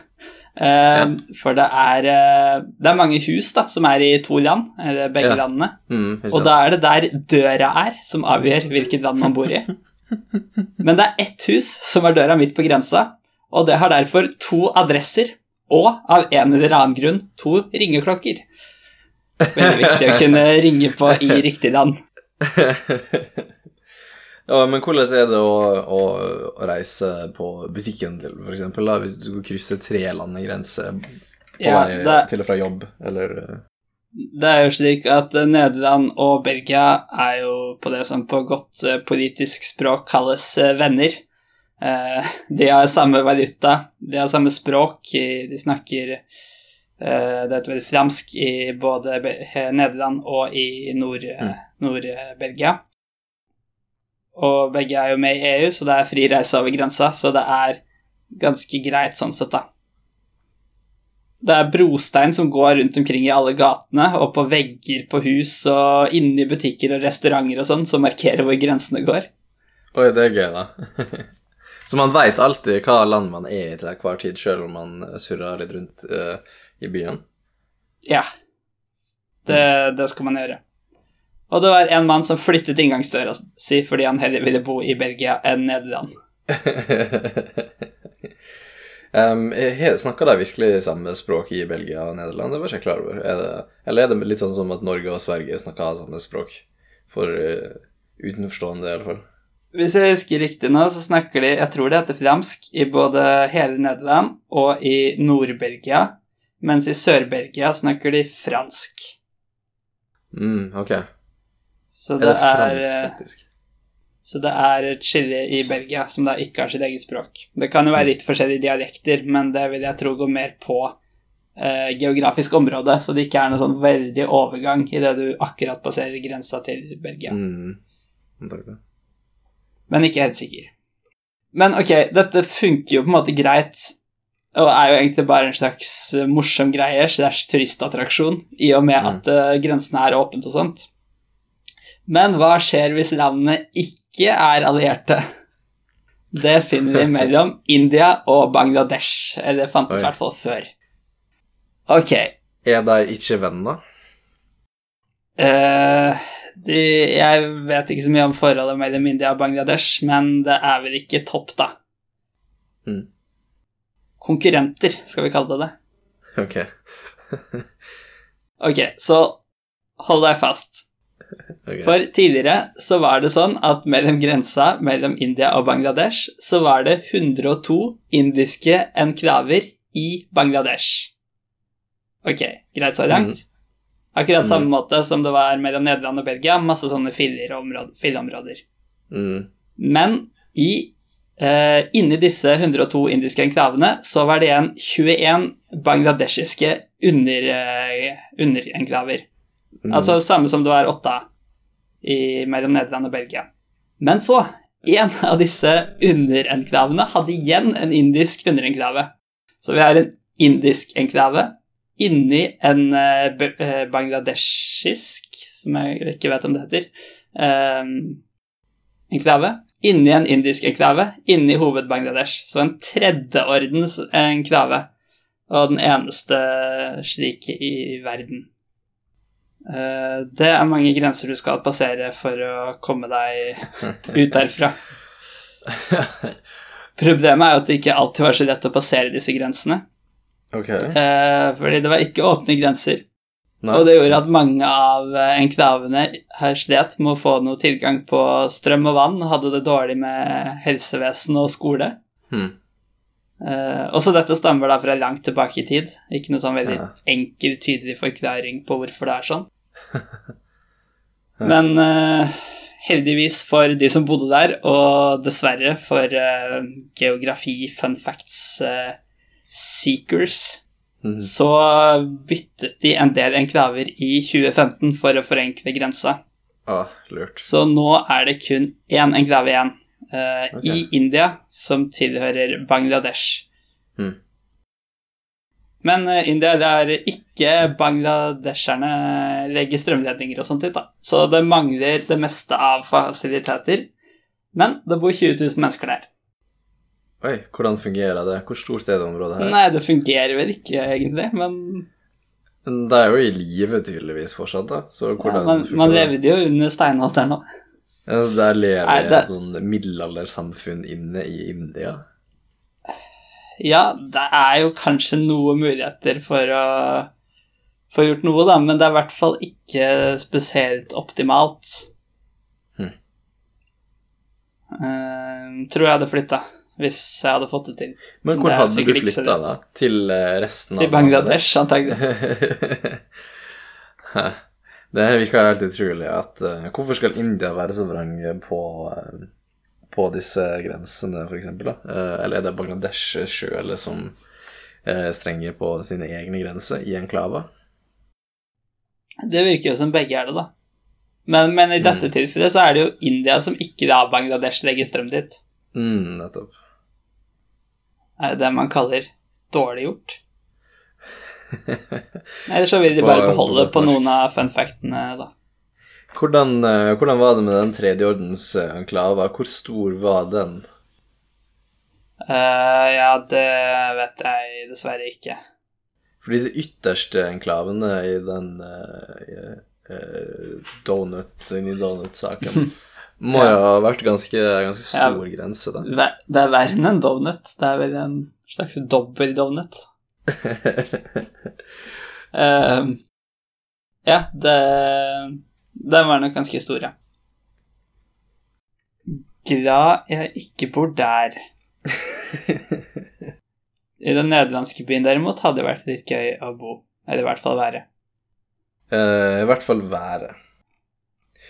Speaker 1: Ja. For det er, eh, det er mange hus da, som er i to land, eller begge
Speaker 2: Ja.
Speaker 1: landene.
Speaker 2: Mm,
Speaker 1: Og da er det der døra er, som avgjør hvilket land man bor i. Men det er ett hus som er døra midt på grensa, og det har derfor to adresser, og av en eller annen grunn to ringeklokker. Veldig viktig å kunne ringe på i riktig land.
Speaker 2: Ja, men hvordan er det å, å, å reise på butikken til, da, hvis du skal krysse tre landegrenser på
Speaker 1: Ja,
Speaker 2: vei til og fra jobb, eller
Speaker 1: det er jo slik at Nederland og Belgia er jo på det som på godt eh, politisk språk kalles eh, venner. Eh, De har samme valuta, de har samme språk, de snakker eh, Det er vel fransk i både eh, Nederland og i Nord-Belgia. Nord-Belgia. Og begge er jo med i EU, så det er fri reise over grensa, så det er ganske greit sånn sett, da. Det er brostein som går rundt omkring i alle gatene, og på vegger på hus og inni butikker og restauranter og sånn, som markerer hvor grensene går.
Speaker 2: Oi, det er gøy, da. Så man veit alltid hva land man er i til hver tid, sjøl om man surrer litt rundt uh, i byen.
Speaker 1: Ja. Det, det skal man gjøre. Og det var en mann som flyttet inngangsdøra si fordi han heller ville bo i Belgia enn Nederland.
Speaker 2: um, Snakker de virkelig samme språk i Belgia og Nederland? Det var ikke jeg klar over. Er det, eller er det litt sånn som at Norge og Sverige snakker samme språk? For uh, utenforstående, i alle fall.
Speaker 1: Hvis jeg husker riktig nå, så snakker de, jeg tror det heter fransk, i både hele Nederland og i Nord-Belgia, mens i Sør-Belgia snakker de fransk.
Speaker 2: Mm, ok.
Speaker 1: Så
Speaker 2: Er
Speaker 1: det
Speaker 2: fransk,
Speaker 1: er, eh,
Speaker 2: faktisk?
Speaker 1: Så det er et skille i Belgia som da ikke har sitt eget språk. Det kan jo være litt forskjellige dialekter, men det vil jeg tro går mer på eh, geografisk område, så det ikke er noe sånn veldig overgang i det du akkurat passerer grensa til Belgia.
Speaker 2: Mm. antagelig.
Speaker 1: Men ikke helt sikker. Men ok, dette funker jo på en måte greit, og er jo egentlig bare en slags morsom greie slags turistattraksjon, i og med
Speaker 2: Mm.
Speaker 1: at eh, grensene er åpent og sånt. Men hva skjer hvis landene ikke er allierte? Det finner vi mellom India og Bangladesh, eller fantes i hvert fall før. Ok,
Speaker 2: Er de ikke venner?
Speaker 1: Eh, de, jeg vet ikke så mye om forholdet mellom India og Bangladesh, men det er vel ikke topp, da.
Speaker 2: Mm.
Speaker 1: Konkurrenter, skal vi kalle det det.
Speaker 2: Ok.
Speaker 1: Ok, så hold deg fast.
Speaker 2: Okay.
Speaker 1: For tidligere så var det sånn at mellom grensa mellom India og Bangladesh så var det 102 indiske enklaver i Bangladesh. Ok, greit så langt. Akkurat samme måte som det var mellom Nederland og Belgia, masse sånne filleområder.
Speaker 2: Mm.
Speaker 1: Men i, eh, inni disse 102 indiske enklavene så var det igjen 21 bangladeshiske under, eh, underenklaver.
Speaker 2: Mm.
Speaker 1: Altså samme som det var åtte i, mellom Nederland og Belgia. Men så, en av disse underenklavene hadde igjen en indisk underenklave. Så vi har en indisk enklave inni en eh, eh, bangladeshisk, som jeg ikke vet om det heter, eh, enklave. Inni en indisk enklave, inni hoved-Bangladesh. Så en tredjeordens enklave, og den eneste slike i verden. Eh, Det er mange grenser du skal passere for å komme deg ut derfra. Problemet er jo at det ikke alltid var så lett å passere disse grensene.
Speaker 2: Ok.
Speaker 1: eh, Fordi det var ikke åpne grenser.
Speaker 2: Nei.
Speaker 1: Og det gjorde at mange av eh, enklavene her slet med å få noe tilgang på strøm og vann, hadde det dårlig med helsevesen og skole.
Speaker 2: Hmm.
Speaker 1: Eh, også dette stammer da fra langt tilbake i tid. Ikke noe sånn veldig
Speaker 2: Ja.
Speaker 1: enkel, tydelig forklaring på hvorfor det er sånn. Men eh, heldigvis for de som bodde der, og dessverre for eh, geografi, fun facts, eh, seekers,
Speaker 2: Mhm.
Speaker 1: så byttet de en del enklaver i 2015 for å forenkle grensa.
Speaker 2: Ah, lurt.
Speaker 1: Så nå er det kun én enklave igjen uh,
Speaker 2: okay.
Speaker 1: i India, som tilhører Bangladesh.
Speaker 2: Mm.
Speaker 1: Men uh, India er ikke bangladesherne legger strømledninger og sånt dit, da. Så det mangler det meste av fasiliteter. Men det bor 20 000 mennesker der.
Speaker 2: Oi, hvordan fungerer det? Hvor stort er det området her?
Speaker 1: Nei, det fungerer vel ikke egentlig, men
Speaker 2: Men det er jo i live tydeligvis fortsatt, da. Så
Speaker 1: ja,
Speaker 2: hvordan
Speaker 1: man,
Speaker 2: funker
Speaker 1: man
Speaker 2: det?
Speaker 1: levde jo under steinalderen nå.
Speaker 2: Altså, der lever
Speaker 1: Nei, det-
Speaker 2: et sånn middelaldersamfunn inne i India.
Speaker 1: Ja, det er jo kanskje noe muligheter for å få gjort noe, da, men det er i hvert fall ikke spesielt optimalt.
Speaker 2: Hm.
Speaker 1: Uh, tror jeg hadde flytta, hvis jeg hadde fått det til.
Speaker 2: Men hvor hadde du flytta, da? Til eh, resten av
Speaker 1: Til Bangladesh, antagelig.
Speaker 2: det virker helt utrolig at uh, Hvorfor skal India være så vrang på, uh, på disse grensene, da? Eh, eller er det Bangladesh sjøl som uh, strenger på sine egne grenser i enklaver?
Speaker 1: Det virker jo som begge er det, da. Men, men i dette tilfellet så er det jo India som ikke da Bangladesh legger strøm dit.
Speaker 2: Mm, nettopp.
Speaker 1: Er det det man kaller dårlig gjort? Eller så vil de bare beholde
Speaker 2: godt
Speaker 1: på noen av fun factene, da.
Speaker 2: Hvordan, eh, hvordan var det med den tredjeordens ordens enklava? Hvor stor var den?
Speaker 1: Uh, ja, det vet jeg dessverre ikke.
Speaker 2: For disse ytterste enklavene i den uh, donut inni donut-saken må jo ha vært ganske, ganske stor grense, da.
Speaker 1: Det er verre enn en donut. Det er vel en slags dobbel donut. uh, ja, det Den var nok ganske stor, ja. Glad jeg ikke bor der. I den nederlandske byen derimot hadde det vært litt gøy å bo. Eller i hvert fall være.
Speaker 2: Uh, I hvert fall været.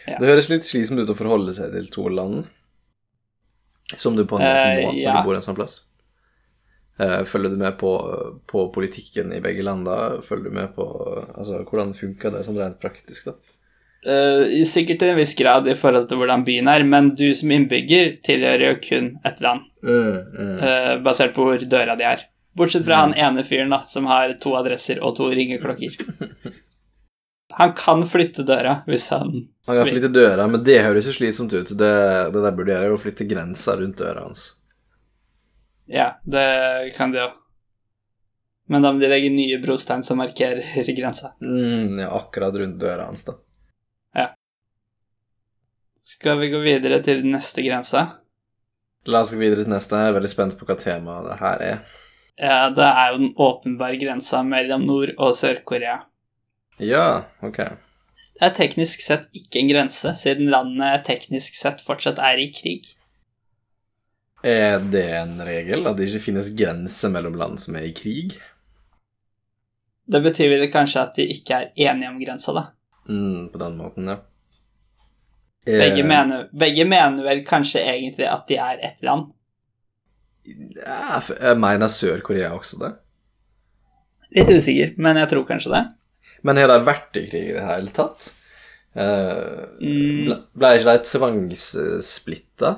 Speaker 1: Ja.
Speaker 2: Det høres litt slitsomt ut å forholde seg til to land, som du på en måte
Speaker 1: Eh,
Speaker 2: må når
Speaker 1: ja.
Speaker 2: du bor en sånn plass. Eh, følger du med på, på politikken i begge land da? Følger du med på altså, hvordan funker det sånn rent praktisk, da?
Speaker 1: Uh, sikkert til en viss grad i forhold til hvordan byen er, men du som innbygger tilhører jo kun ett land, eh, basert på hvor døra di er. Bortsett fra han ene fyren da, som har to adresser og to ringeklokker. Han kan flytte døra hvis han
Speaker 2: Han kan flytte døra, men det høres jo slitsomt ut. Det, det der burde jeg jo flytte grensa rundt døra hans.
Speaker 1: Ja, det kan de jo. Men da må de legge nye brostein som markerer grensa.
Speaker 2: Mm, ja, akkurat rundt døra hans, da. Ja.
Speaker 1: Skal vi gå videre til neste grense?
Speaker 2: La oss gå videre til neste. Jeg er veldig spent på hva temaet det her er.
Speaker 1: Ja, det er jo den åpenbare grensa mellom Nord- og Sør-Korea.
Speaker 2: Ja, ok.
Speaker 1: Det er teknisk sett ikke en grense, siden landet teknisk sett fortsatt er i krig.
Speaker 2: Er det en regel at det ikke finnes grenser mellom land som er i krig?
Speaker 1: Det betyr vel kanskje at de ikke er enige om grensa, da.
Speaker 2: Mm, på den måten, ja.
Speaker 1: Begge
Speaker 2: Eh,
Speaker 1: mener, begge mener vel kanskje egentlig at de er ett land.
Speaker 2: ja, mener Sør-Korea også det.
Speaker 1: Litt usikker, men jeg tror kanskje det.
Speaker 2: Men har de vært i krig i det hele tatt? Uh,
Speaker 1: Mm.
Speaker 2: ble, ikke de tvangssplitta?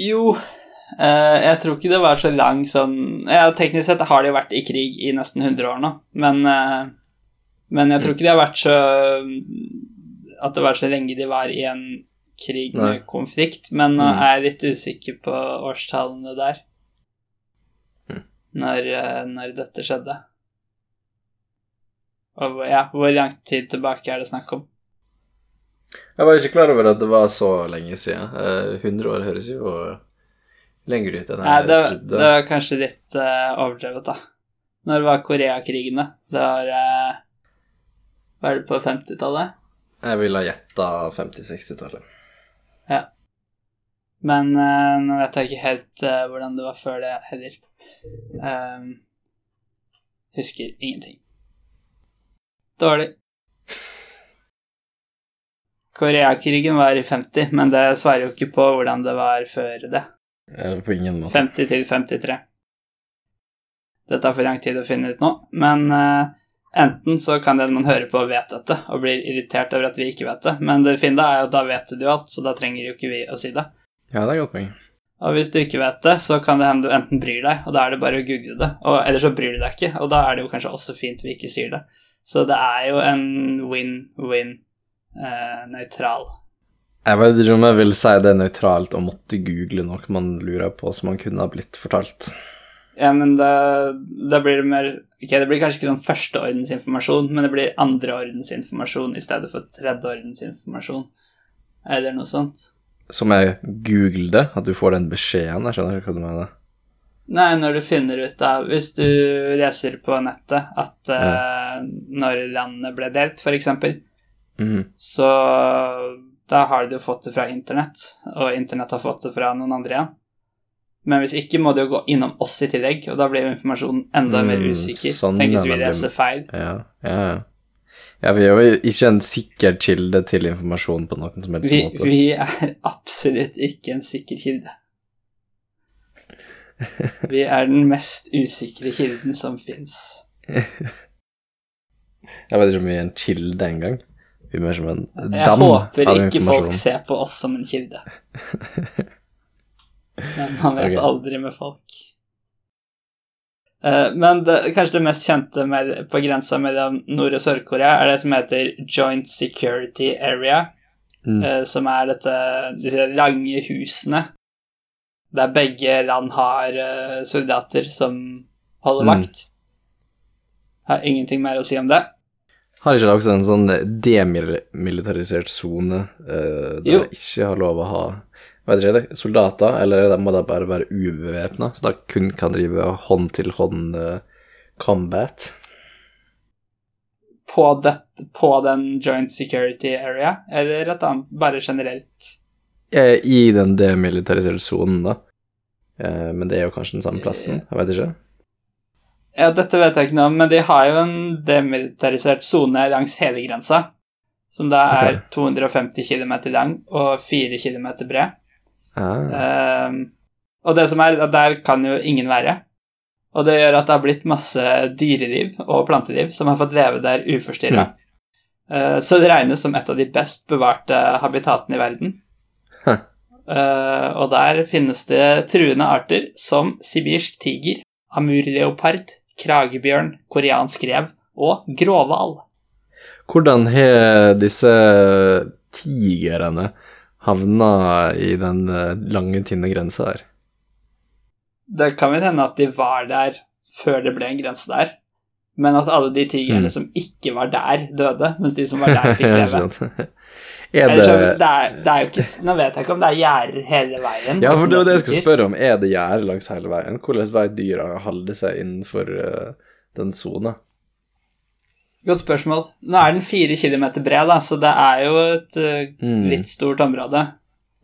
Speaker 1: Jo, uh, jeg tror ikke det var så lang sånn Ja, teknisk sett har de vært i krig i nesten 100 år nå, men uh, Men jeg tror ikke de har vært så At det var så lenge de var i en krig med
Speaker 2: Nei.
Speaker 1: konflikt, men nå
Speaker 2: jeg
Speaker 1: er litt usikker på årstallene der.
Speaker 2: Mm.
Speaker 1: Når, når dette skjedde. Og ja, hvor lang tid tilbake er det snakk om?
Speaker 2: Jeg var ikke klar over at det var så lenge siden. Eh, 100 år høres jo lenger ut enn
Speaker 1: Nei,
Speaker 2: jeg
Speaker 1: det,
Speaker 2: trodde.
Speaker 1: det var kanskje litt uh, overdrevet, da. Når det var Koreakrigene? Det var uh, Var det på 50-tallet?
Speaker 2: Jeg ville ha gjetta 50-60-tallet. Ja.
Speaker 1: Men uh, nå vet jeg ikke helt hvordan det var før det heller. Um, husker ingenting. Dårlig. Koreakrigen var i 50, men det svarer jo ikke på hvordan det var før det.
Speaker 2: På ingen måte.
Speaker 1: 50 til 53. Det tar for lang tid å finne ut nå, men uh, enten så kan det man høre på, vet dette og blir irritert over at vi ikke vet det, men det fine er jo at da vet du alt, så da trenger jo ikke vi å si det.
Speaker 2: Ja, det er godt poeng.
Speaker 1: Og hvis du ikke vet det, så kan det hende du enten bryr deg, og da er det bare å google det, og eller så bryr du deg ikke, og da er det jo kanskje også fint vi ikke sier det. Så det er jo en win-win eh, nøytral.
Speaker 2: Jeg vet ikke om jeg vil si det er nøytralt å måtte google noe man lurer på som man kunne ha blitt fortalt.
Speaker 1: Ja, men da, da blir det mer Ok, det blir kanskje ikke sånn førsteordensinformasjon, men det blir andreordensinformasjon i stedet for tredjeordensinformasjon, eller noe sånt.
Speaker 2: Som jeg googler det? At du får den beskjeden? Jeg skjønner ikke hva du mener.
Speaker 1: Nei, når du finner ut av Hvis du leser på nettet at uh, når landet ble delt, f.eks.,
Speaker 2: mm.
Speaker 1: så da har du fått det fra internett, og internett har fått det fra noen andre igjen. Men hvis ikke må det jo gå innom oss i tillegg, og da blir jo informasjonen enda mm, mer usikker. Sånn, Tenk vi leser feil.
Speaker 2: Ja, ja, ja. Ja, vi er jo ikke en sikker kilde til informasjon på noen som helst
Speaker 1: vi,
Speaker 2: måte.
Speaker 1: Vi er absolutt ikke en sikker kilde. Vi er den mest usikre kilden som fins.
Speaker 2: Jeg vet ikke om vi er en kilde engang. Vi er mer som en dam av
Speaker 1: informasjon. Jeg håper ikke folk ser på oss som en kilde. Men man vet okay. aldri med folk. Uh, men det, kanskje det mest kjente med, på grensa mellom Nord- og Sør-Korea er det som heter Joint Security Area, mm. uh, som er dette, disse lange husene der begge land har uh, soldater som holder mm. vakt. Har ingenting mer å si om det.
Speaker 2: Har ikke det også en sånn demilitarisert sone uh, der jo. ikke har lov å ha vet ikke, soldater, eller må da bare være ubevæpna, så da kun kan drive hånd-til-hånd uh, combat?
Speaker 1: På, det, på, den joint security area, eller et annet, bare generelt?
Speaker 2: Eh, I den demilitariserte sonen, da. Eh, men det er jo kanskje den samme plassen, jeg vet ikke.
Speaker 1: Ja, dette vet jeg ikke noe om, men de har jo en demilitarisert sone langs hele grensa. Som da er okay. 250 km lang og 4 km bred.
Speaker 2: Ah.
Speaker 1: Um, og det som er, der kan jo ingen være. Og det gjør at det har blitt masse dyreliv og planteliv som har fått leve der uforstyrra. Ja. Uh, så det regnes som et av de best bevarte habitatene i verden.
Speaker 2: Huh.
Speaker 1: Uh, og der finnes det truende arter som sibirsk tiger, amurleopard, kragebjørn, koreansk rev og gråhval.
Speaker 2: Hvordan har disse tigrene havna i den eh, lange, tynne grensa her.
Speaker 1: Det kan vel hende at de var der før det ble en grense der, men at alle de tigrene mm. som ikke var der, døde, mens de som var der, fikk leve. Er det... Det, er, det er jo ikke Nå vet jeg ikke om det er gjerder hele veien.
Speaker 2: Ja, for det var det jeg skulle spørre om. Er det gjerder langs hele veien? Hvordan vet dyra holde seg innenfor uh, den sona?
Speaker 1: Godt spørsmål. Nå er den fire kilometer bred, da, så det er jo et uh, mm. litt stort område.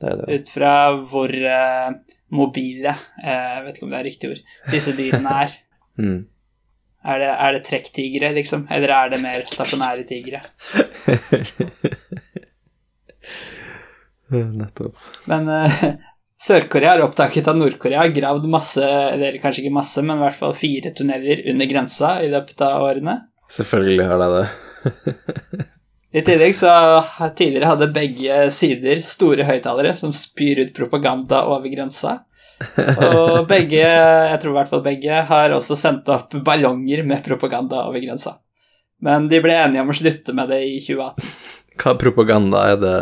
Speaker 2: Det det.
Speaker 1: Ut fra hvor uh, mobile Jeg vet ikke om det er riktig ord disse dyrene er.
Speaker 2: mm.
Speaker 1: Er det, er det trekktigre, liksom? Eller er det mer stasjonære tigre?
Speaker 2: Nettopp.
Speaker 1: Men Sør-Korea har oppdaget at Nord-Korea har gravd masse, eller kanskje ikke masse, men i hvert fall fire tunneler under grensa i løpet av årene.
Speaker 2: Selvfølgelig har de det.
Speaker 1: I tillegg så tidligere hadde begge sider store høyttalere som spyr ut propaganda over grensa. Og begge, jeg tror i hvert fall begge, har også sendt opp ballonger med propaganda over grensa. Men de ble enige om å slutte med det i 2018.
Speaker 2: Hva propaganda er det,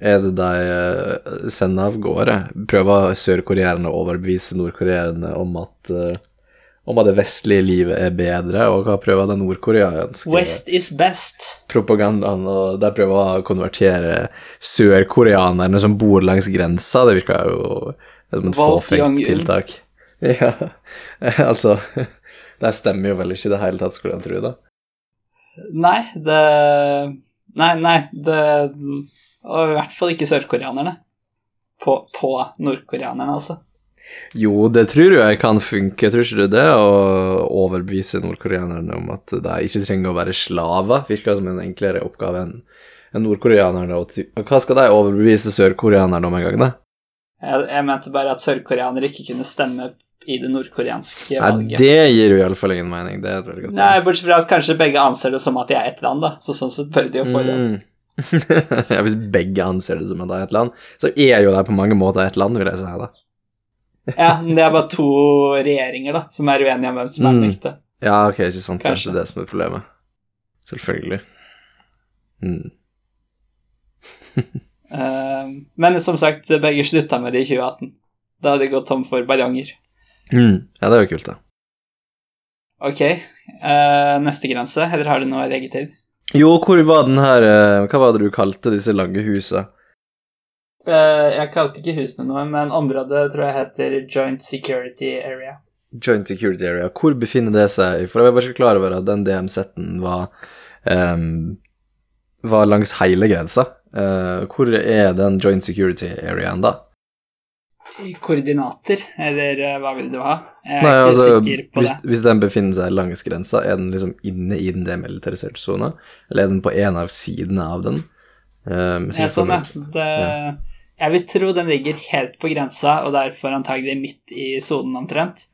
Speaker 2: er det de eh, sender av gårde? Prøver sørkoreerne å overbevise nordkoreerne om at uh, om at det vestlige livet er bedre, og hva prøver den nordkoreanske
Speaker 1: West is best.
Speaker 2: propagandaen, og de prøver å konvertere sørkoreanerne som bor langs grensa. Det virker jo som et fåfengt tiltak. Ja, altså Det stemmer jo vel ikke i det hele tatt, skulle en tro, da.
Speaker 1: Nei, det Nei, nei, det Og i hvert fall ikke sørkoreanerne. på, på nordkoreanerne, altså.
Speaker 2: Jo, det tror jeg kan funke, tror ikke du det? Å overbevise nordkoreanerne om at de ikke trenger å være slaver, virker som en enklere oppgave enn nordkoreanerne. Hva skal de overbevise sørkoreanerne om en gang, da?
Speaker 1: Jeg, jeg mente bare at sørkoreanere ikke kunne stemme i det nordkoreanske valget.
Speaker 2: Nei, det gir jo iallfall ingen mening. Det er et veldig godt
Speaker 1: Nei, bortsett fra at kanskje begge anser det som at de er ett land, da. Så sånn sett bør de jo få det.
Speaker 2: Mm. ja, hvis begge anser det som at det er et land, så er jo det på mange måter et land, vil jeg si. da.
Speaker 1: Ja, men det er bare to regjeringer, da, som er uenige om hvem som er
Speaker 2: Mm. Ja, ok, ikke sant. Det er ikke det som er problemet. Selvfølgelig. Mm.
Speaker 1: uh, men som sagt, begge slutta med det i 2018. Da hadde de gått tom for ballonger.
Speaker 2: Mm. Ja, det er jo kult, da.
Speaker 1: Ok, Uh, neste grense, eller har du noe å legge til?
Speaker 2: Jo, hvor var den her eh, Hva var det du kalte disse lange husa?
Speaker 1: Eh, jeg kalte ikke husene noe, men området tror jeg heter Joint Security Area.
Speaker 2: Joint Security Area. Hvor befinner det seg? For jeg var ikke klar over at den DMZ-en var um, var langs hele grensa. Uh, hvor er den Joint Security Areaen, da?
Speaker 1: I koordinater, eller eh, hva vil du ha? Jeg er
Speaker 2: Nei,
Speaker 1: ikke
Speaker 2: altså,
Speaker 1: sikker på
Speaker 2: hvis,
Speaker 1: det.
Speaker 2: hvis den befinner seg langs grensa, er den liksom inne i den demilitariserte sona? Eller er den på en av sidene av den? Um,
Speaker 1: Ja, sånn, ja. Det, Jeg vil tro den ligger helt på grensa, og derfor antagelig midt i sonen omtrent.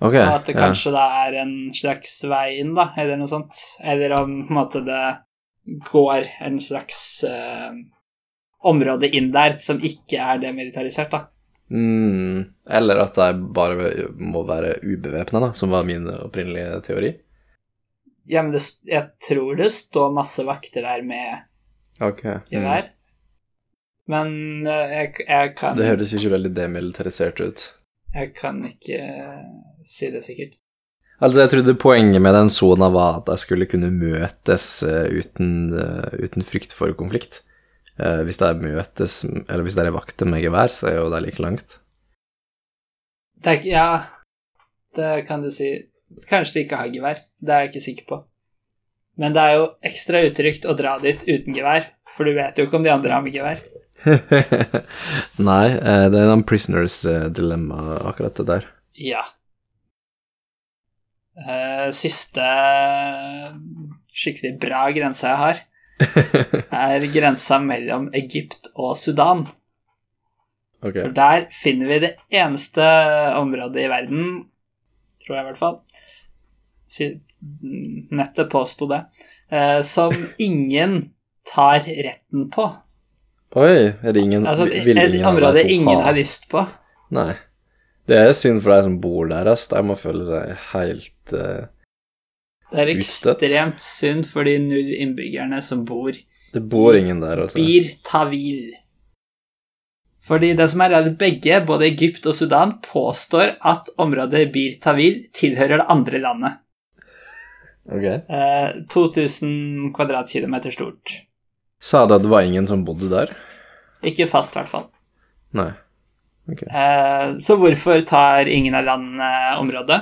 Speaker 2: Ok,
Speaker 1: Og at det
Speaker 2: ja.
Speaker 1: kanskje da er en slags vei inn, da, eller noe sånt. Eller om på en måte det går en slags eh, område inn der som ikke er demilitarisert, da.
Speaker 2: Mm, eller at de bare må være ubevæpna, som var min opprinnelige teori.
Speaker 1: Ja, men det, jeg tror det står masse vakter der med
Speaker 2: Ok.
Speaker 1: gevær. Men eh, jeg, jeg kan
Speaker 2: Det høres ikke veldig demilitarisert ut.
Speaker 1: Jeg kan ikke eh, si det sikkert.
Speaker 2: Altså, jeg trodde poenget med den sona var at de skulle kunne møtes eh, uten, uten frykt for konflikt. Eh, hvis de møtes, eller hvis de er vakter med gevær, så er jo de like langt.
Speaker 1: Det er Ja, det kan du si. Kanskje de ikke har gevær. Det er jeg ikke sikker på. Men det er jo ekstra utrygt å dra dit uten gevær, for du vet jo ikke om de andre har med gevær.
Speaker 2: Nei, eh, det er noen prisoners eh, dilemma, akkurat det der.
Speaker 1: Ja. Eh, siste skikkelig bra grense jeg har, er grensa mellom Egypt og Sudan.
Speaker 2: Okay.
Speaker 1: For der finner vi det eneste området i verden, tror jeg i hvert fall Nettet påsto det, eh, som ingen tar retten på.
Speaker 2: Oi, er det ingen
Speaker 1: Altså
Speaker 2: vil ingen Et
Speaker 1: område ingen har lyst på.
Speaker 2: Nei. Det er synd for de som bor der, ass. De må føle seg helt eh,
Speaker 1: Det er
Speaker 2: Utstøtt.
Speaker 1: ekstremt synd for de null innbyggerne som bor
Speaker 2: Det bor ingen der, altså.
Speaker 1: Bir Tawil. Fordi det som er, er at begge, både Egypt og Sudan, påstår at området Bir Tawil tilhører det andre landet.
Speaker 2: Ok.
Speaker 1: Eh, 2000 kvadratkilometer stort.
Speaker 2: Sa du at det var ingen som bodde der?
Speaker 1: Ikke fast, i hvert fall.
Speaker 2: Nei. Okay.
Speaker 1: Eh, så hvorfor tar ingen av landene området?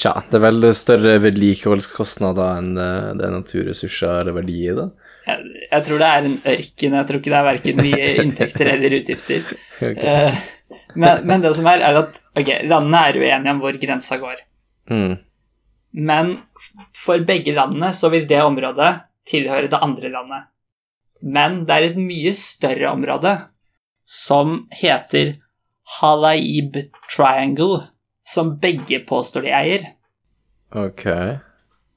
Speaker 2: Tja, det er vel større vedlikeholdskostnader enn eh, det er naturressurser eller verdi i det.
Speaker 1: Jeg, jeg tror det er en ørken. Jeg tror ikke det er verken mye inntekter eller utgifter.
Speaker 2: Okay.
Speaker 1: Uh, men, men det som er, er at ok, landene er uenige om hvor grensa går.
Speaker 2: Mm.
Speaker 1: Men for begge landene så vil det området tilhøre det andre landet. Men det er et mye større område som heter Halaib Triangle, som begge påstår de eier.
Speaker 2: Ok.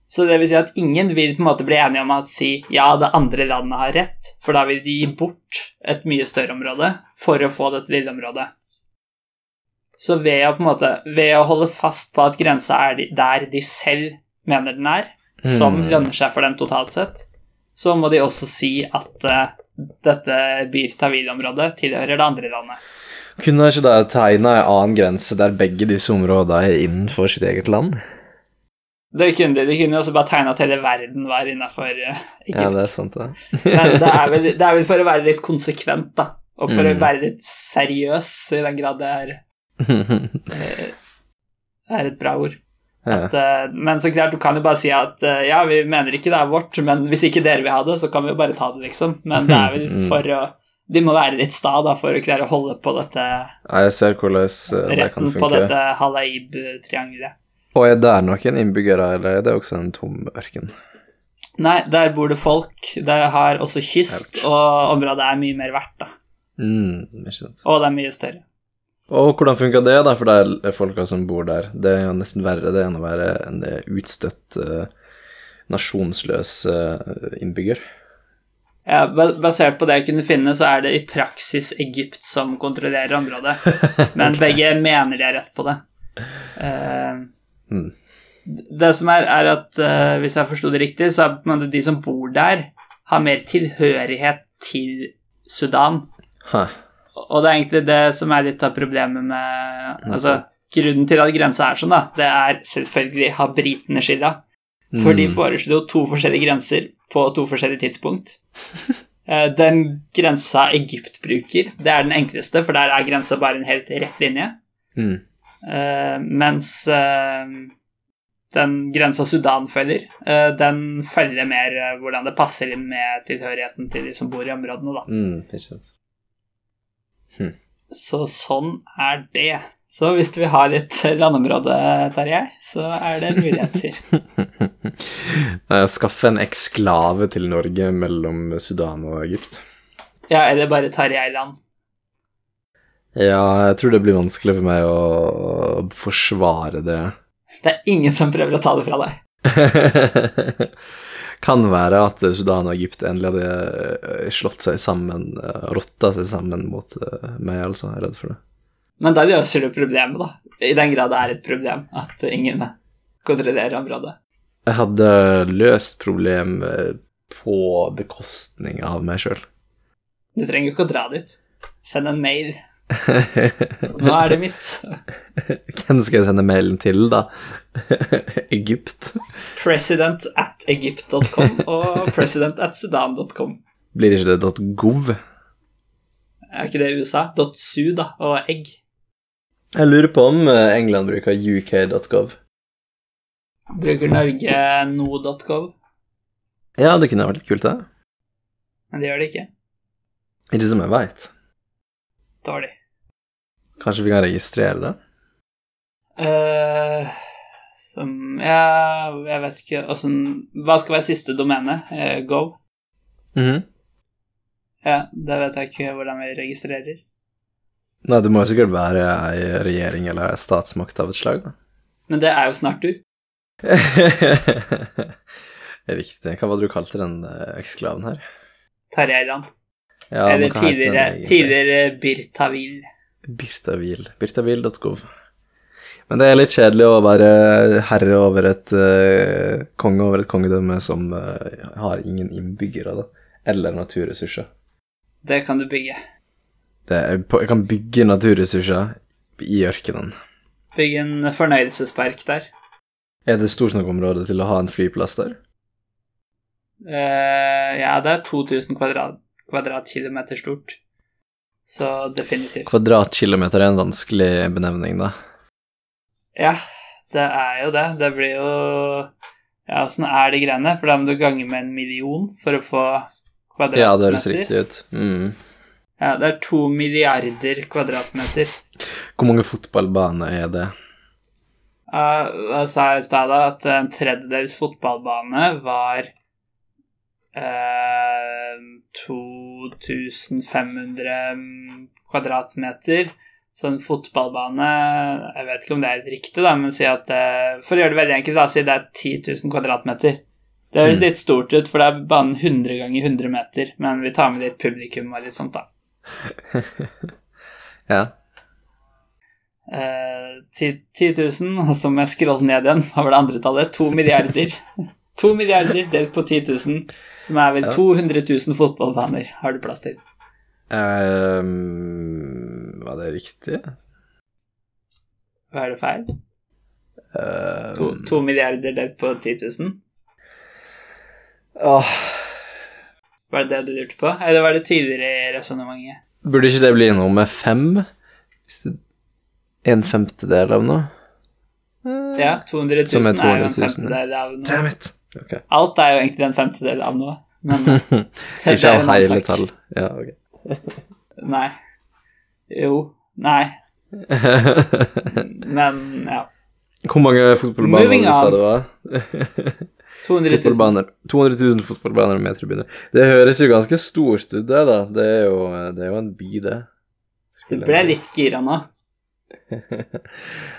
Speaker 1: Så det vil si at ingen vil på en måte bli enige om å si ja, det andre landet har rett, for da vil de gi bort et mye større område for å få dette lille området. Så ved å, måte, ved å holde fast på at grensa er der de selv mener den er, som
Speaker 2: mm.
Speaker 1: lønner seg for dem totalt sett, så må de også si at uh, dette Bir Tawil-området tilhører det andre landet.
Speaker 2: Kunne ikke de tegna en annen grense der begge disse områdene er innenfor sitt eget land?
Speaker 1: Det kunne de. De kunne jo også bare tegne at hele verden var innafor Egypt.
Speaker 2: Ja, det er sant, det.
Speaker 1: Men det er, vel, det er vel for å være litt konsekvent, da. Og for
Speaker 2: Mm.
Speaker 1: å være litt seriøs, i den grad det er, Det er et bra ord. At, ja. men så klart, du kan jo bare si at eh, ja, vi mener ikke det er vårt, men hvis ikke dere vil ha det, så kan vi jo bare ta det, liksom. Men det er vel
Speaker 2: Mm.
Speaker 1: for å de må være litt sta da, for å klare å holde på dette
Speaker 2: Ja, Jeg ser hvordan eh, det kan
Speaker 1: retten på dette Halaib-triangelet.
Speaker 2: Og er der noen innbyggere, eller er det også en tom ørken?
Speaker 1: Nei, der bor det folk. Det har også kyst, og området er mye mer verdt, da.
Speaker 2: Mm.
Speaker 1: Og det er mye større.
Speaker 2: Og hvordan funka det, da, for er folka som bor der? Det er jo nesten verre det enn å være en utstøtt, eh, nasjonsløs eh, innbygger.
Speaker 1: Ja, basert på det jeg kunne finne, så er det i praksis Egypt som kontrollerer området. Men begge mener de er rett på det. Uh,
Speaker 2: Mm.
Speaker 1: Det som er, er at uh, hvis jeg forsto det riktig, så er de som bor der, har mer tilhørighet til Sudan.
Speaker 2: Hæ.
Speaker 1: Og det er egentlig det som er litt av problemet med Altså, grunnen til at grensa er sånn, da, det er selvfølgelig har britene skylda. For de foreslo to forskjellige grenser på to forskjellige tidspunkt. Eh, Den grensa Egypt bruker, det er den enkleste, for der er grensa bare en helt rett linje.
Speaker 2: Mm.
Speaker 1: Eh, mens eh, den grensa Sudan følger, den følger mer hvordan det passer inn med tilhørigheten til de som bor i områdene, da.
Speaker 2: Mm, hm.
Speaker 1: Så sånn er det. Så hvis du vil ha litt landområde, Terje, så er det muligheter.
Speaker 2: Skaffe en eksklave til Norge mellom Sudan og Egypt.
Speaker 1: ja, eller bare Tarjei-land.
Speaker 2: Ja, jeg tror det blir vanskelig for meg å forsvare det.
Speaker 1: Det er ingen som prøver å ta det fra deg.
Speaker 2: kan være at Sudan og Egypt endelig hadde slått seg sammen, eh, rotta seg sammen mot eh, meg, altså. Jeg er redd for det.
Speaker 1: Men da løser du problemet, da. I den grad det er et problem at ingen kontrollerer området.
Speaker 2: Jeg hadde løst problem eh, på bekostning av meg sjøl.
Speaker 1: Du trenger ikke å dra dit. Send en mail. Nå er det mitt.
Speaker 2: Hvem skal jeg sende mailen til, da? Egypt?
Speaker 1: President at egypt.com og president at sudan.com.
Speaker 2: Blir ikke det .gov?
Speaker 1: Er ikke det USA? .su, da, og egg.
Speaker 2: Jeg lurer på om eh, England bruker uk.gov.
Speaker 1: Bruker Norge no.gov,
Speaker 2: Ja, det kunne vært litt kult, det.
Speaker 1: men det gjør det ikke.
Speaker 2: Ikke som jeg veit.
Speaker 1: Dårlig.
Speaker 2: Kanskje vi kan registrere det?
Speaker 1: Eh, som Ja, jeg vet ikke åssen Hva skal være siste domene? Uh, go?
Speaker 2: Mhm.
Speaker 1: Ja, det vet jeg ikke hvordan vi registrerer.
Speaker 2: Nei, det må jo sikkert være ei regjering eller ei statsmakt av et slag, da.
Speaker 1: Men det er jo snart du.
Speaker 2: Riktig. Hva var det du kalte den eh, eksklaven her?
Speaker 1: Tarjeidan.
Speaker 2: Ja,
Speaker 1: Eller
Speaker 2: den
Speaker 1: tidligere, tidligere Birtavil.
Speaker 2: Birtavil. Birtavil.gov. Men det er litt kjedelig å være herre over et uh, konge over et kongedømme som uh, har ingen innbyggere, da. Eller naturressurser.
Speaker 1: Det kan du bygge.
Speaker 2: Det er, jeg kan bygge naturressurser i ørkenen.
Speaker 1: Bygge en fornøyelsespark der.
Speaker 2: Er det stort nok område til å ha en flyplass der?
Speaker 1: Uh, ja, det er 2000 kvadrat, kvadratkilometer stort. Så definitivt.
Speaker 2: Kvadratkilometer er en vanskelig benevning, da.
Speaker 1: Ja, det er jo det. Det blir jo Ja, åssen er de greiene? For da må du gange med en million for å få kvadratmeter.
Speaker 2: Ja, det høres riktig ut. Mm.
Speaker 1: Ja, det er to milliarder kvadratmeter.
Speaker 2: Hvor mange fotballbaner er det?
Speaker 1: Uh, Jeg sa i stad at en tredjedels fotballbane var uh, 2500 kvadratmeter. Så en fotballbane Jeg vet ikke om det er riktig, da, men si at uh, For å gjøre det veldig enkelt, da, si det er 10 000 kvadratmeter. Det høres litt stort ut, for det er banen 100 ganger 100 meter, men vi tar med litt publikum og litt sånt, da.
Speaker 2: Ja.
Speaker 1: Eh, 10 10 000, og så må jeg scroller ned igjen. Hva var det andre tallet? 2 milliarder. 2 milliarder delt på 10 000, som er vel
Speaker 2: Ja.
Speaker 1: 200 000 fotballbaner har du plass til.
Speaker 2: Um, var det riktig?
Speaker 1: Hva er det feil?
Speaker 2: Um,
Speaker 1: to, to milliarder delt på 10 000?
Speaker 2: åh,
Speaker 1: Var det det du lurte på? Eller var det tidligere i resonnementet?
Speaker 2: burde ikke det bli noe med fem? Hvis du En femtedel av noe?
Speaker 1: Ja, 200 000
Speaker 2: Som er
Speaker 1: er, jo en femtedel av noe.
Speaker 2: Damn it! Okay.
Speaker 1: Alt er jo egentlig en femtedel av noe, men eh,
Speaker 2: Ikke av
Speaker 1: en
Speaker 2: hele tall. Ja, ok.
Speaker 1: Nei. Jo. Nei. Men, ja.
Speaker 2: Hvor mange fotballbaner du sa det var?
Speaker 1: 200 000.
Speaker 2: Fotballbaner. 200 000 fotballbaner med tribuner. Det høres jo ganske stort ut, det, da. Det er jo, det er jo en by, det.
Speaker 1: Du
Speaker 2: Skulle
Speaker 1: ble
Speaker 2: jeg-
Speaker 1: litt gira nå.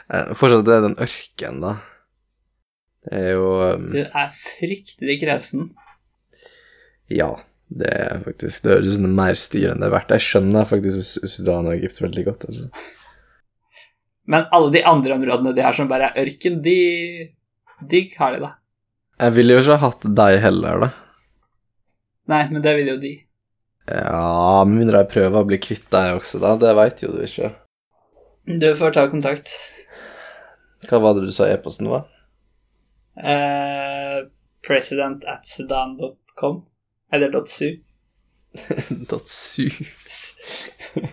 Speaker 2: Eh, Fortsatt det er den ørken, da. Det er jo um,
Speaker 1: Du er fryktelig kresen.
Speaker 2: Ja, det er faktisk Det høres ut som det er mer styr enn det er verdt. Jeg skjønner faktisk Su- Sudan og Egypt veldig godt. altså.
Speaker 1: Men alle de andre områdene de har som bare er ørken, de Digg har de, da.
Speaker 2: Jeg ville jo ikke ha hatt deg heller, da.
Speaker 1: Nei, men det vil jo de.
Speaker 2: Ja, med mindre jeg prøver å bli kvitt deg også, da. Det veit jo du ikke.
Speaker 1: Du får ta kontakt.
Speaker 2: Hva var det du sa e-posten var?
Speaker 1: Eh, president at sudan.com. Eller .su.
Speaker 2: Su.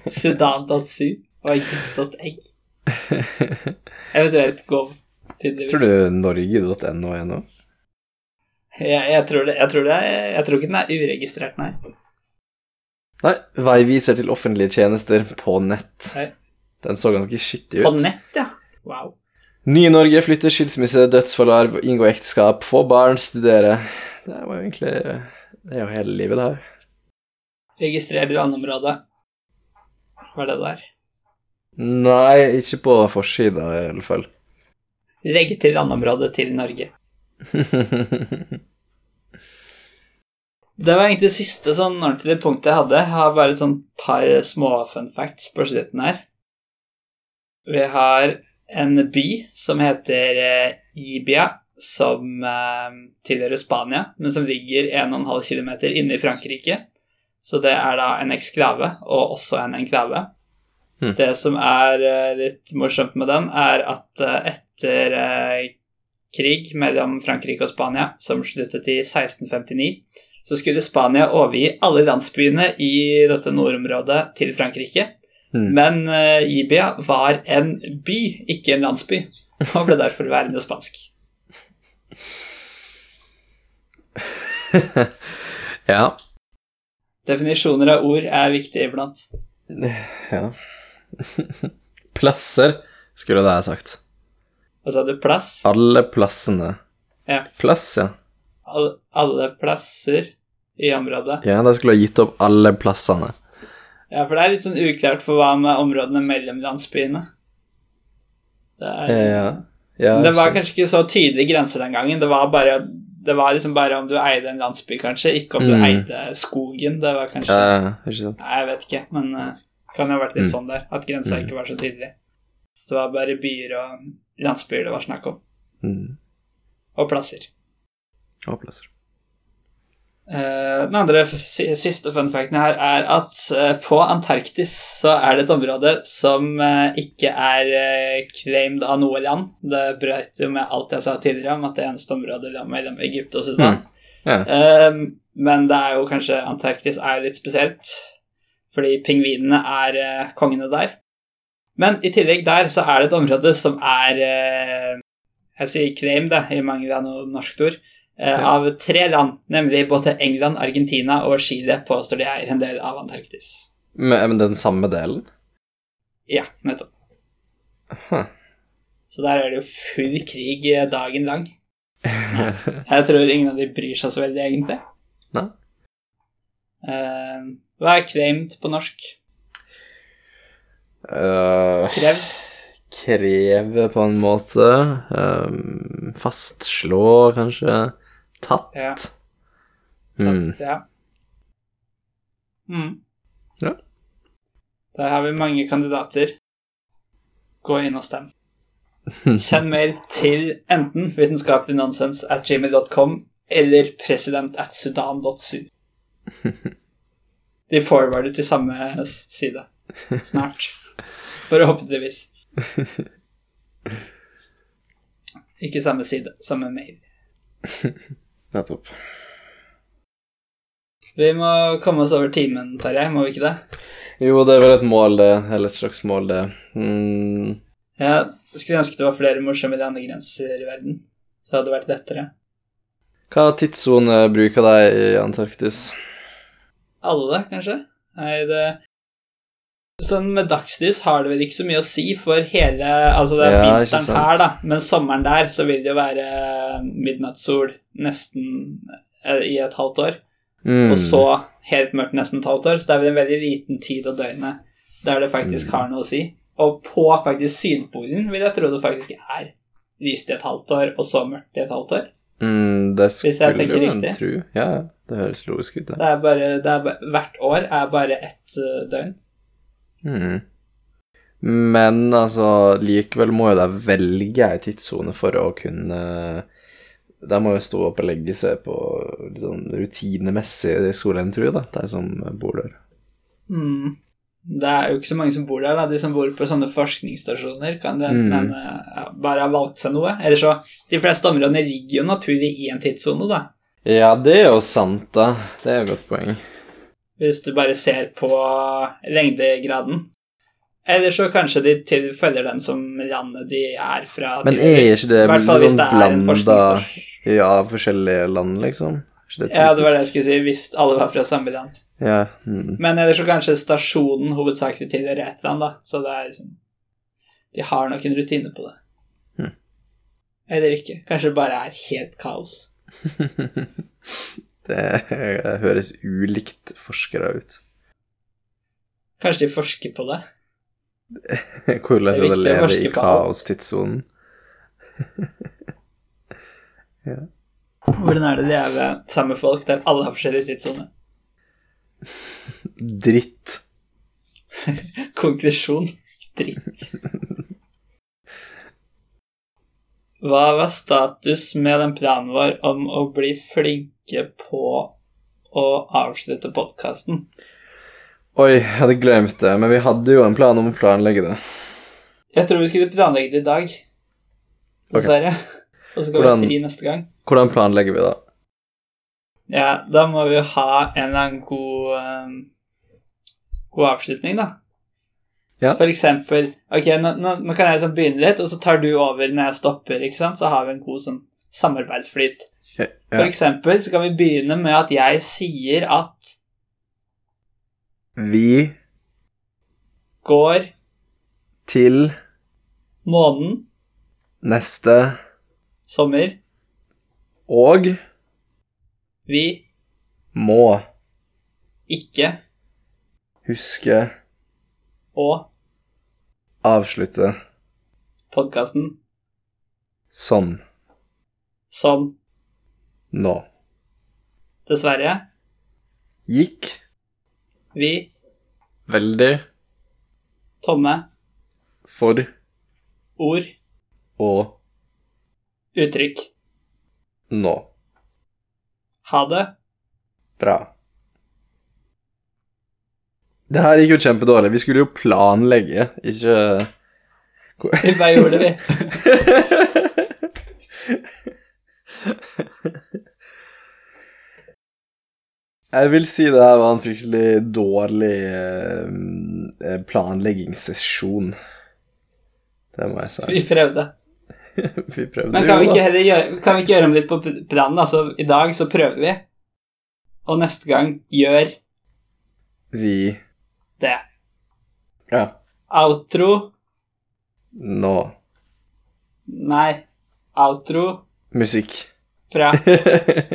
Speaker 1: Sudan.su og egypt.egg. Eventuelt gov, tydeligvis.
Speaker 2: Tror du norge.no er noe?
Speaker 1: Jeg, jeg, tror det, jeg, tror det, jeg tror ikke den er uregistrert, nei.
Speaker 2: Nei, veiviser til offentlige tjenester på nett.
Speaker 1: Nei.
Speaker 2: Den så ganske skittig ut.
Speaker 1: På nett, ja. Wow.
Speaker 2: Nye Norge flytter skilsmisse, dødsforlarv, inngå ekteskap, få barn, studere. Det var jo egentlig Det er jo hele livet, det her.
Speaker 1: Registrer landområdet. Hva er det der?
Speaker 2: Nei, ikke på forsida, i alle fall.
Speaker 1: Legg til landområdet til Norge. Det var egentlig det siste sånn ordentlige punktet jeg hadde. Jeg har bare et sånn par små fun facts på slutten her. Vi har en by som heter eh, Ibia, som eh, tilhører Spania, men som ligger 1,5 km inne i Frankrike. Så det er da en eksklave, og også en enklave.
Speaker 2: Hmm.
Speaker 1: Det som er eh, litt morsomt med den, er at eh, etter eh, krig mellom Frankrike og Spania, som sluttet i 1659, så skulle Spania overgi alle landsbyene i dette nordområdet til Frankrike.
Speaker 2: Mm.
Speaker 1: Men Ibia var en by, ikke en landsby, og ble derfor værende spansk.
Speaker 2: ja.
Speaker 1: Definisjoner av ord er viktig iblant.
Speaker 2: Ja. Plasser, skulle det ha sagt.
Speaker 1: Hva sa du plass.
Speaker 2: Alle plassene.
Speaker 1: Ja.
Speaker 2: Plass, ja.
Speaker 1: Alle, alle plasser i området.
Speaker 2: Ja, de skulle ha gitt opp alle plassene.
Speaker 1: Ja, for det er litt sånn uklart for hva med områdene mellom landsbyene. Det, er,
Speaker 2: Ja. ja
Speaker 1: det var kanskje ikke så tydelig grense den gangen. Det var, bare, det var liksom bare om du eide en landsby, kanskje, ikke om du
Speaker 2: Mm.
Speaker 1: eide skogen. Det var kanskje
Speaker 2: ja.
Speaker 1: Nei, jeg vet ikke, men uh, kan jo ha vært litt
Speaker 2: Mm.
Speaker 1: sånn der. At grensa
Speaker 2: Mm.
Speaker 1: ikke var så tydelig. Så det var bare byer og landsbyer det var snakk om.
Speaker 2: Mm.
Speaker 1: Og plasser.
Speaker 2: Og plasser.
Speaker 1: Uh, den andre siste fun facten her er at uh, på Antarktis så er det et område som uh, ikke er claimed av noe land. Det brøt jo med alt jeg sa tidligere om at det eneste området lå mellom Egypt og Sudan.
Speaker 2: Ja.
Speaker 1: Eh, men det er jo kanskje Antarktis er litt spesielt, fordi pingvinene er eh, kongene der. Men i tillegg der så er det et område som er eh, Jeg sier claim, det, i mange land og norsk ord. eh. Av tre land, nemlig både England, Argentina og Chile, påstår de eier en del av Antarktis.
Speaker 2: Men, den samme delen?
Speaker 1: Ja, nettopp.
Speaker 2: Huh.
Speaker 1: Så der er det jo full krig dagen lang. Jeg tror ingen av de bryr seg så veldig, egentlig.
Speaker 2: Nei.
Speaker 1: Eh, hva er kremt på norsk?
Speaker 2: Uh,
Speaker 1: Krevd?
Speaker 2: kreve på en måte. Um, fastslå, kanskje. Tatt.
Speaker 1: Ja.
Speaker 2: Mm.
Speaker 1: Ja. Mm.
Speaker 2: Ja.
Speaker 1: Der har vi mange kandidater. Gå inn og stem. Send mail til enten vitenskapelignonsens at gmail.com eller president at sudan.su. De forwarder til samme side snart. Forhåpentligvis. Ikke samme side, samme mail.
Speaker 2: Nettopp.
Speaker 1: Vi må komme oss over timen, Terje, må vi ikke det?
Speaker 2: Jo, det er vel et mål, det. Eller et slags mål, det. Mm.
Speaker 1: Jeg skulle ønske det var flere morsomme landegrenser i verden. Så hadde det vært lettere.
Speaker 2: Hva tidssone bruker de i Antarktis?
Speaker 1: Alle, kanskje? Nei, det Sånn med dagslys har det vel ikke så mye å si for hele Altså, det er
Speaker 2: Ja,
Speaker 1: vinteren her, da, men sommeren der så vil det jo være midnattssol nesten eh, i et halvt år.
Speaker 2: Mm.
Speaker 1: Og så helt mørkt nesten et halvt år, så det er vel en veldig liten tid av døgnet der det faktisk har noe å si. Og på faktisk Sydpolen vil jeg tro det faktisk er lyst i et halvt år, og så mørkt i et halvt år.
Speaker 2: mm, Det skulle
Speaker 1: riktig.
Speaker 2: tro. Ja, ja, det høres logisk ut, det.
Speaker 1: Det er bare, det er bare Hvert år er bare ett eh, døgn.
Speaker 2: Mm. Men altså, likevel må jo de velge ei tidssone for å kunne De må jo stå opp og legge seg på litt sånn rutinemessig i skolen, tror jeg, da, de som bor der.
Speaker 1: Mm. Det er jo ikke så mange som bor der, da. De som bor på sånne forskningsstasjoner, kan det enten
Speaker 2: Mm.
Speaker 1: bare ha valgt seg noe. Eller så De fleste områdene ligger jo naturlig i en tidssone, da.
Speaker 2: Ja, det er jo sant, da. Det er et godt poeng.
Speaker 1: Hvis du bare ser på lengdegraden. Eller så kanskje de til følger den som landet de er fra.
Speaker 2: Men er ikke det sånn
Speaker 1: det
Speaker 2: blanda ja, forskjellige land, liksom? Det
Speaker 1: Ja, det var det jeg skulle si, hvis alle var fra samme land.
Speaker 2: Ja, mm.
Speaker 1: Men ellers så kanskje stasjonen hovedsakelig tilhører et land, da. Så det er liksom De har nok en rutine på det.
Speaker 2: Mm.
Speaker 1: Eller ikke. Kanskje det bare er helt kaos.
Speaker 2: Det høres ulikt forskere ut.
Speaker 1: Kanskje de forsker på det.
Speaker 2: Hvordan
Speaker 1: er
Speaker 2: det, det å leve i kaostidssonen? ja.
Speaker 1: Hvordan er det å leve sammen med folk der alle har forskjellig tidssone?
Speaker 2: Dritt.
Speaker 1: Konklusjon dritt. Hva var status med den planen vår om å bli flinke på å avslutte podkasten?
Speaker 2: Oi, jeg hadde glemt det, men vi hadde jo en plan om å planlegge det.
Speaker 1: Jeg tror vi skulle planlegge det i dag, dessverre. Og så skal
Speaker 2: Hvordan-
Speaker 1: vi ha fri neste gang.
Speaker 2: Hvordan planlegger vi da?
Speaker 1: Ja, da må vi ha en eller annen god um, God avslutning, da.
Speaker 2: Ja.
Speaker 1: For eksempel Ok, nå, nå, nå kan jeg sånn begynne litt, og så tar du over når jeg stopper, ikke sant? Så har vi en god sånn samarbeidsflyt.
Speaker 2: Ja.
Speaker 1: For eksempel så kan vi begynne med at jeg sier at
Speaker 2: Vi
Speaker 1: går
Speaker 2: til
Speaker 1: månen
Speaker 2: neste
Speaker 1: sommer,
Speaker 2: og
Speaker 1: vi
Speaker 2: må
Speaker 1: ikke
Speaker 2: huske
Speaker 1: å
Speaker 2: avslutte
Speaker 1: podkasten
Speaker 2: sånn
Speaker 1: som
Speaker 2: nå.
Speaker 1: dessverre
Speaker 2: Gikk
Speaker 1: vi
Speaker 2: veldig
Speaker 1: tomme
Speaker 2: for
Speaker 1: ord,
Speaker 2: og
Speaker 1: uttrykk.
Speaker 2: nå.
Speaker 1: Ha det.
Speaker 2: Bra. Det her gikk jo kjempedårlig. Vi skulle jo planlegge, ikke
Speaker 1: Vi bare gjorde det, vi.
Speaker 2: Jeg vil si det her var en fryktelig dårlig eh, eh, planleggingssesjon. Det må jeg si.
Speaker 1: Vi prøvde.
Speaker 2: Vi prøvde
Speaker 1: Men kan vi ikke heller gjøre, kan vi ikke gjøre om litt på planen? Altså, I dag så prøver vi, og neste gang gjør
Speaker 2: Vi
Speaker 1: det.
Speaker 2: Ja.
Speaker 1: Outro
Speaker 2: Nå.
Speaker 1: Nei. Outro
Speaker 2: Musikk.
Speaker 1: fra